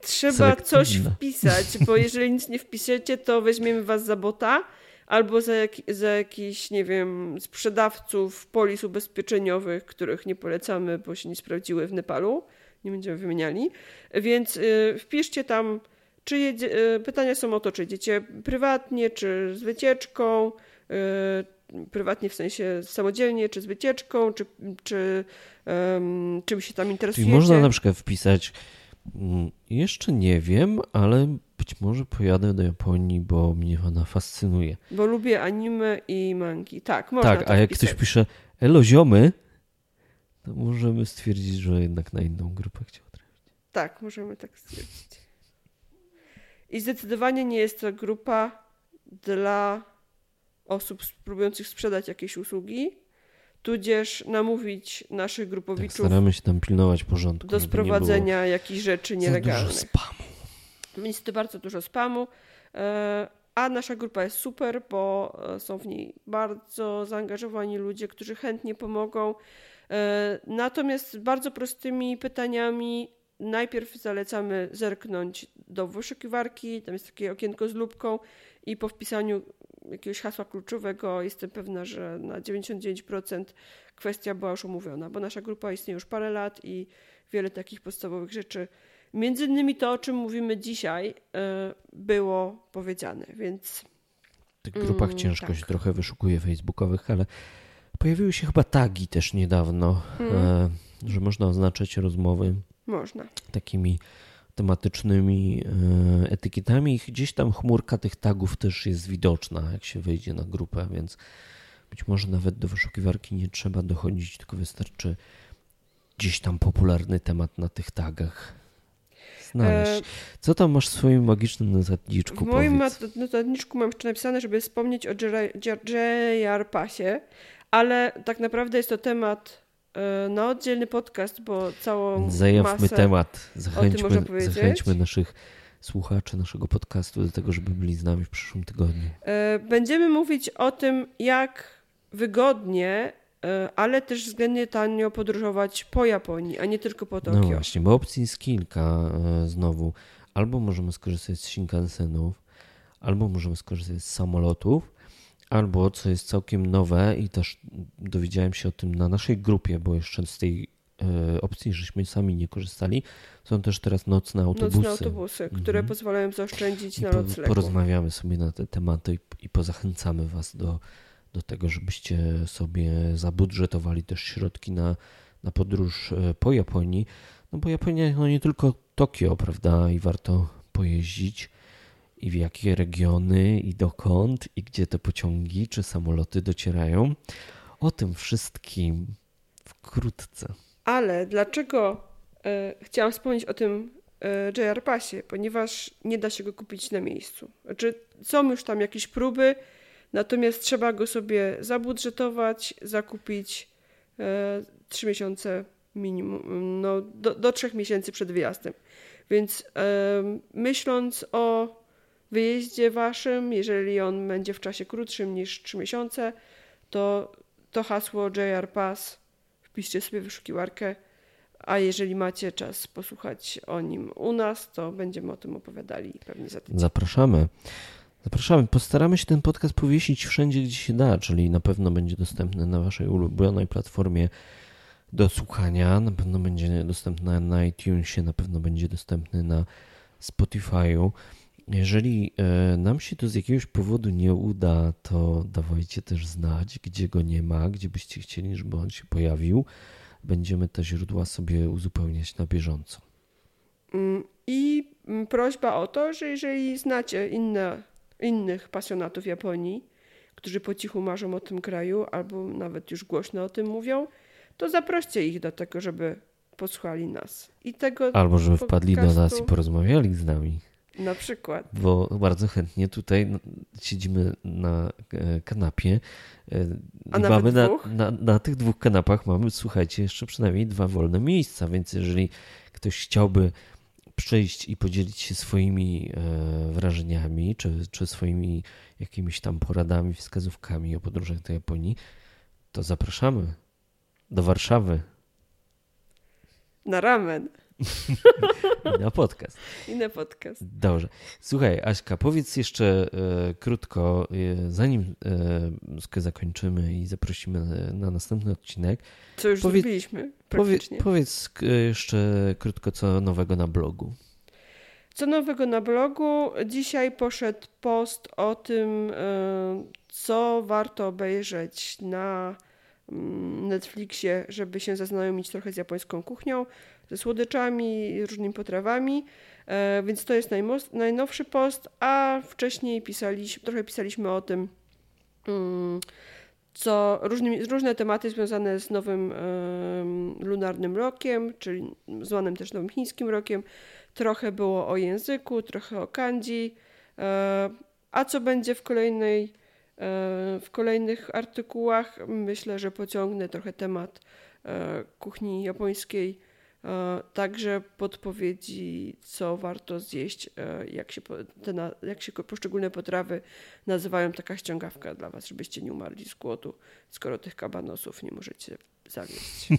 A: trzeba coś wpisać, bo jeżeli nic nie wpiszecie, to weźmiemy was za bota. Albo za, jak, za jakichś, nie wiem, sprzedawców polis ubezpieczeniowych, których nie polecamy, bo się nie sprawdziły w Nepalu. Nie będziemy wymieniali. Więc y, wpiszcie tam, czy jedzie, y, pytania są o to, czy jedziecie prywatnie, czy z wycieczką, y, prywatnie w sensie samodzielnie, czy z wycieczką, czy, czy em, czym się tam
B: Czyli
A: interesujecie.
B: można na przykład wpisać mm, jeszcze nie wiem, ale być może pojadę do Japonii, bo mnie ona fascynuje.
A: Bo lubię anime i mangi. Tak, można
B: tak,
A: to
B: a jak
A: wpisać.
B: ktoś pisze elo ziomy, to możemy stwierdzić, że jednak na inną grupę chciał trafić.
A: Tak, możemy tak stwierdzić. I zdecydowanie nie jest to grupa dla osób próbujących sprzedać jakieś usługi, tudzież namówić naszych
B: Tak,
A: grupowiczów
B: staramy się tam pilnować porządku.
A: do sprowadzenia jakichś rzeczy
B: nie było za dużo
A: nielegalnych.
B: spamu.
A: Więc to bardzo dużo spamu. e, A nasza grupa jest super, bo e, są w niej bardzo zaangażowani ludzie, którzy chętnie pomogą. E, Natomiast bardzo prostymi pytaniami najpierw zalecamy zerknąć do wyszukiwarki, tam jest takie okienko z lupką i po wpisaniu jakiegoś hasła kluczowego jestem pewna, że na 99% kwestia była już omówiona, bo nasza grupa istnieje już parę lat i wiele takich podstawowych rzeczy Między innymi to, o czym mówimy dzisiaj, e, było powiedziane, więc
B: W tych grupach
A: Mm,
B: ciężko
A: tak.
B: się trochę wyszukuje facebookowych, ale pojawiły się chyba tagi też niedawno, e, że można oznaczać rozmowy
A: można.
B: takimi tematycznymi e, etykietami i gdzieś tam chmurka tych tagów też jest widoczna, jak się wejdzie na grupę, więc być może nawet do wyszukiwarki nie trzeba dochodzić, tylko wystarczy gdzieś tam popularny temat na tych tagach znaleźć.
A: E,
B: Co tam masz w swoim magicznym notatniczku?
A: w moim
B: powiedz?
A: notatniczku mam jeszcze napisane, żeby wspomnieć o JR Pasie, ale tak naprawdę jest to temat e, na oddzielny podcast, bo całą
B: Zajawmy temat. Zachęćmy, zachęćmy naszych słuchaczy naszego podcastu do tego, żeby byli z nami w przyszłym tygodniu.
A: E, Będziemy mówić o tym, jak wygodnie, e, ale też względnie tanio podróżować po Japonii, a nie tylko po
B: No
A: Tokio.
B: właśnie, bo opcji jest kilka znowu. Albo możemy skorzystać z Shinkansenów, albo możemy skorzystać z samolotów, albo co jest całkiem nowe i też dowiedziałem się o tym na naszej grupie, bo jeszcze z tej e, opcji żeśmy sami nie korzystali. Są też teraz nocne autobusy.
A: Nocne autobusy, które
B: Mhm.
A: pozwalają zaoszczędzić
B: I
A: na noclegu.
B: porozmawiamy sobie na te tematy i, i pozachęcamy Was do, do tego, żebyście sobie zabudżetowali też środki na, na podróż e, po Japonii. No bo Japonia no nie tylko Tokio, prawda? I warto pojeździć i w jakie regiony i dokąd i gdzie te pociągi czy samoloty docierają. O tym wszystkim wkrótce.
A: Ale dlaczego e, chciałam wspomnieć o tym e, JR Passie? Ponieważ nie da się go kupić na miejscu. Znaczy, są już tam jakieś próby, natomiast trzeba go sobie zabudżetować, zakupić e, 3 miesiące minimum, no, do, do 3 miesięcy przed wyjazdem. Więc myśląc o wyjeździe waszym, jeżeli on będzie w czasie krótszym niż 3 miesiące, to to hasło JR Pass wpiszcie sobie w wyszukiwarkę, a jeżeli macie czas posłuchać o nim u nas, to będziemy o tym opowiadali pewnie za tydzień.
B: Zapraszamy. Zapraszamy. Postaramy się ten podcast powiesić wszędzie, gdzie się da, czyli na pewno będzie dostępny na waszej ulubionej platformie do słuchania, na pewno będzie dostępny na iTunesie, na pewno będzie dostępny na Spotify'u. Jeżeli e, nam się to z jakiegoś powodu nie uda, to dawajcie też znać, gdzie go nie ma, gdzie byście chcieli, żeby on się pojawił. Będziemy te źródła sobie uzupełniać na bieżąco.
A: Mm, I mm, prośba o to, że jeżeli znacie inne, innych pasjonatów Japonii, którzy po cichu marzą o tym kraju, albo nawet już głośno o tym mówią, to zaproście ich do tego, żeby posłuchali nas. I tego
B: Albo żeby wpadli do nas i
A: podcastu-
B: porozmawiali z nami.
A: Na przykład.
B: bo bardzo chętnie tutaj siedzimy na e, kanapie. e,
A: A
B: i mamy na, na, na tych dwóch kanapach mamy, słuchajcie, jeszcze przynajmniej dwa wolne miejsca, więc jeżeli ktoś chciałby przyjść i podzielić się swoimi e, wrażeniami, czy, czy swoimi jakimiś tam poradami, wskazówkami o podróżach do Japonii, to zapraszamy do Warszawy
A: Na ramen
B: i na podcast.
A: i na podcast.
B: Dobrze. Słuchaj, Aśka, powiedz jeszcze e, krótko, e, zanim e, zakończymy i zaprosimy na następny odcinek.
A: Co już
B: Powie-
A: zrobiliśmy
B: Powie,
A: praktycznie.
B: powiedz e, jeszcze krótko, co nowego na blogu.
A: Co nowego na blogu? Dzisiaj poszedł post o tym, co warto obejrzeć na mm, Netflixie, żeby się zaznajomić trochę z japońską kuchnią, ze słodyczami, różnymi potrawami. E, Więc to jest najnowszy post, a wcześniej pisaliśmy, trochę pisaliśmy o tym, mm, co różnymi, różne tematy związane z nowym lunarnym rokiem, czyli zwanym też nowym chińskim rokiem. Trochę było o języku, trochę o kanji. E, A co będzie w kolejnej, e, w kolejnych artykułach? Myślę, że pociągnę trochę temat kuchni japońskiej. E, Także podpowiedzi, co warto zjeść, e, jak się, te jak się poszczególne potrawy nazywają. Taka ściągawka dla Was, żebyście nie umarli z głodu, skoro tych kabanosów nie możecie zawieść.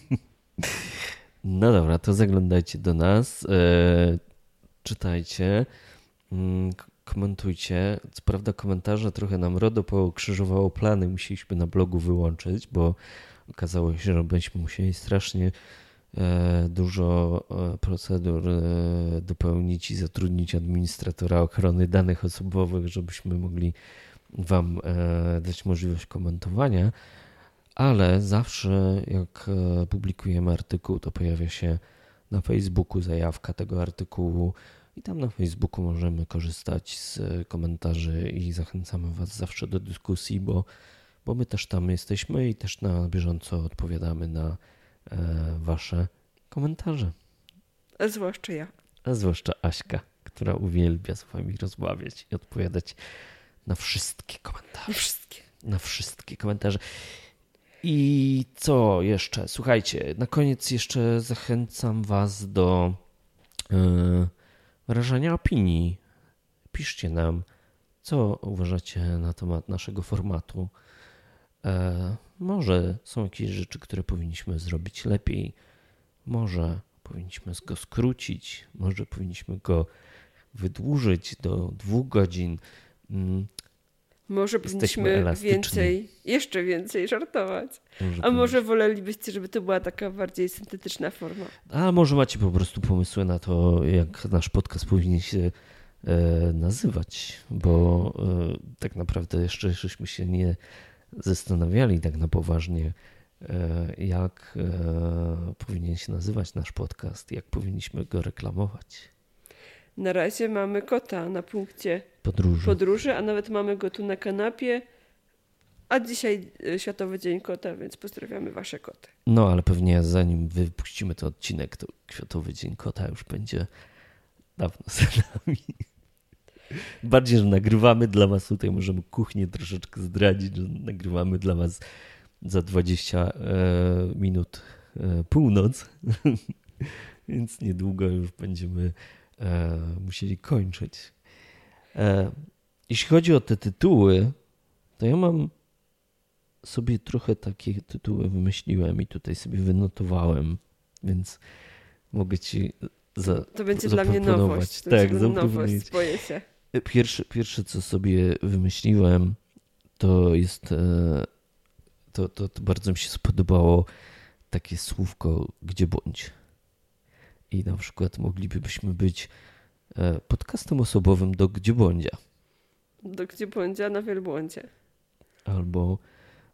B: No dobra, to zaglądajcie do nas, e, czytajcie, mm, komentujcie. Co prawda komentarze trochę nam RODO pokrzyżowało plany, musieliśmy na blogu wyłączyć, bo okazało się, że byśmy musieli strasznie dużo e, procedur e, dopełnić i zatrudnić administratora ochrony danych osobowych, żebyśmy mogli Wam e, dać możliwość komentowania. Ale zawsze jak e, publikujemy artykuł, to pojawia się na Facebooku zajawka tego artykułu i tam na Facebooku możemy korzystać z e, komentarzy i zachęcamy Was zawsze do dyskusji, bo, bo my też tam jesteśmy i też na bieżąco odpowiadamy na e, Wasze komentarze.
A: A zwłaszcza ja.
B: A zwłaszcza Aśka, która uwielbia z Wami rozmawiać i odpowiadać na wszystkie komentarze
A: Wszystkie.
B: na wszystkie komentarze. I co jeszcze? Słuchajcie, na koniec jeszcze zachęcam Was do e, wyrażania opinii. Piszcie nam, co uważacie na temat naszego formatu. E, może są jakieś rzeczy, które powinniśmy zrobić lepiej. Może powinniśmy go skrócić. Może powinniśmy go wydłużyć do dwóch godzin. Mm,
A: Może
B: Jesteśmy
A: powinniśmy
B: elastyczni.
A: więcej, jeszcze więcej żartować. A może wolelibyście, żeby to była taka bardziej syntetyczna forma?
B: A może macie po prostu pomysły na to, jak nasz podcast powinien się e, nazywać, bo e, tak naprawdę jeszcze żeśmy się nie zastanawiali tak na poważnie, e, jak e, powinien się nazywać nasz podcast, jak powinniśmy go reklamować.
A: Na razie mamy kota na punkcie
B: Podróży.
A: podróży, a nawet mamy go tu na kanapie. A dzisiaj e, Światowy Dzień Kota, więc pozdrawiamy wasze koty.
B: No, ale pewnie zanim wypuścimy ten odcinek, to Kwiatowy Dzień Kota już będzie dawno za nami. Bardziej, że nagrywamy dla was tutaj, możemy kuchnię troszeczkę zdradzić, że nagrywamy dla was za 20 e, minut e, północ, więc niedługo już będziemy e, musieli kończyć. Jeśli chodzi o te tytuły, to ja mam sobie trochę takie tytuły wymyśliłem i tutaj sobie wynotowałem, więc mogę ci za,
A: To będzie dla mnie nowość. To
B: Tak,
A: będzie nowość, boję się.
B: Pierwsze, pierwsze, co sobie wymyśliłem, to jest. e, To, to, to bardzo mi się spodobało takie słówko gdzie bądź. I na przykład moglibyśmy być e, podcastem osobowym do gdzie bądźa.
A: Do gdzie błądzia na wielbłądzie.
B: Albo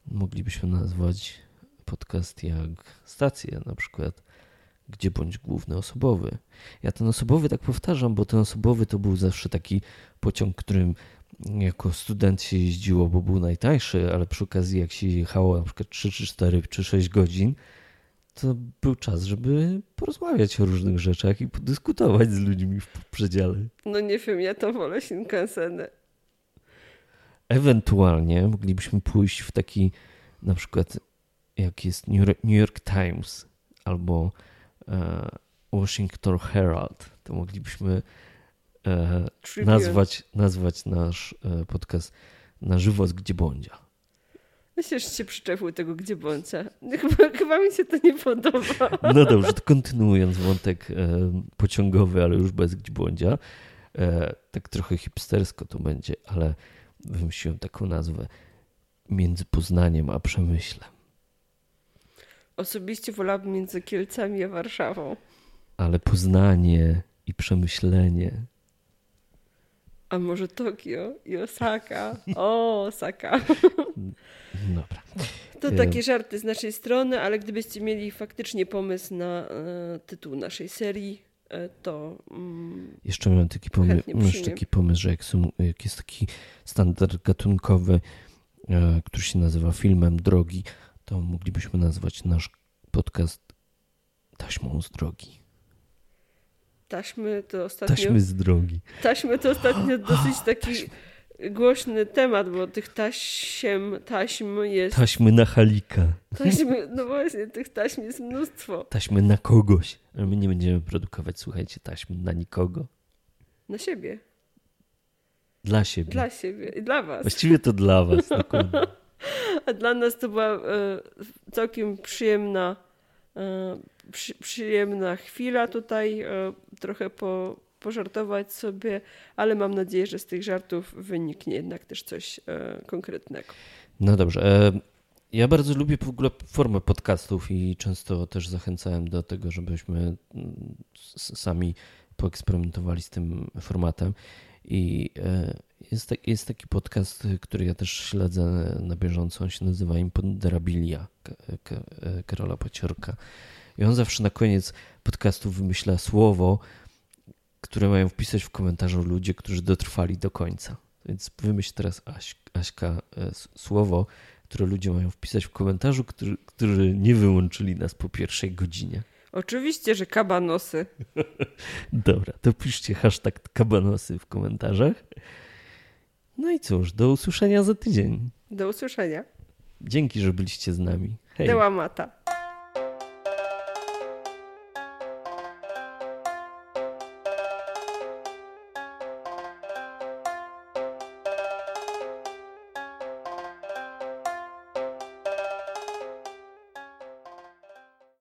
B: moglibyśmy nazwać podcast jak stację, na przykład gdzie bądź główny osobowy. Ja ten osobowy tak powtarzam, bo ten osobowy to był zawsze taki pociąg, którym jako student się jeździło, bo był najtańszy, ale przy okazji jak się jechało na przykład 3 czy 4 czy 6 godzin, to był czas, żeby porozmawiać o różnych rzeczach i podyskutować z ludźmi w przedziale.
A: No nie wiem, ja to wolę Shinkansenę.
B: Ewentualnie moglibyśmy pójść w taki, na przykład, jak jest New York, Times albo Washington Herald, to moglibyśmy e, nazwać, nazwać nasz e, podcast na żywo z gdzie bądźa.
A: Myślę, że się przyczepił tego gdzie bądźa. Chyba, chyba mi się to nie podoba.
B: No dobrze, to kontynuując wątek e, pociągowy, ale już bez gdzie bądźa, e, tak trochę hipstersko to będzie, ale wymyśliłem taką nazwę między Poznaniem a Przemyślem.
A: Osobiście wolałabym między Kielcami a Warszawą.
B: Ale Poznanie i Przemyślenie.
A: A może Tokio i Osaka? O, Osaka.
B: Dobra.
A: To
B: Ym.
A: takie żarty z naszej strony, ale gdybyście mieli faktycznie pomysł na e, tytuł naszej serii, e, to mm,
B: Jeszcze taki, mam jeszcze
A: przyjmiem.
B: taki pomysł, że jak, są, jak jest taki standard gatunkowy, e, który się nazywa filmem drogi, to moglibyśmy nazwać nasz podcast taśmą z drogi.
A: taśmy to ostatnio...
B: Taśmy z drogi.
A: Taśmy to ostatnio dosyć taki głośny temat, bo tych taśm, taśm jest...
B: Taśmy na halika.
A: Taśmy, no właśnie, tych taśm jest mnóstwo.
B: Taśmy na kogoś. Ale my nie będziemy produkować, słuchajcie, taśmy na nikogo.
A: Na siebie,
B: Dla siebie.
A: dla siebie i dla was.
B: Właściwie to dla was. dokładnie.
A: A dla nas to była e, całkiem przyjemna, e, przy, przyjemna chwila tutaj, e, trochę po, pożartować sobie, ale mam nadzieję, że z tych żartów wyniknie jednak też coś konkretnego.
B: No dobrze. Ja bardzo lubię w ogóle formę podcastów i często też zachęcałem do tego, żebyśmy mm, sami poeksperymentowali z tym formatem. I e, jest, tak- jest taki podcast, który ja też śledzę na bieżąco. On się nazywa Imponderabilia e, Karola Paciorka. I on zawsze na koniec podcastu wymyśla słowo, które mają wpisać w komentarzu ludzie, którzy dotrwali do końca. Więc wymyśl teraz, Aś, Aśka, e, słowo, które ludzie mają wpisać w komentarzu, którzy nie wyłączyli nas po pierwszej godzinie.
A: Oczywiście, że kabanosy.
B: Dobra, to piszcie hashtag kabanosy w komentarzach. No i cóż, do usłyszenia za tydzień.
A: Do usłyszenia.
B: Dzięki, że byliście z nami. Hej.
A: Deła mata.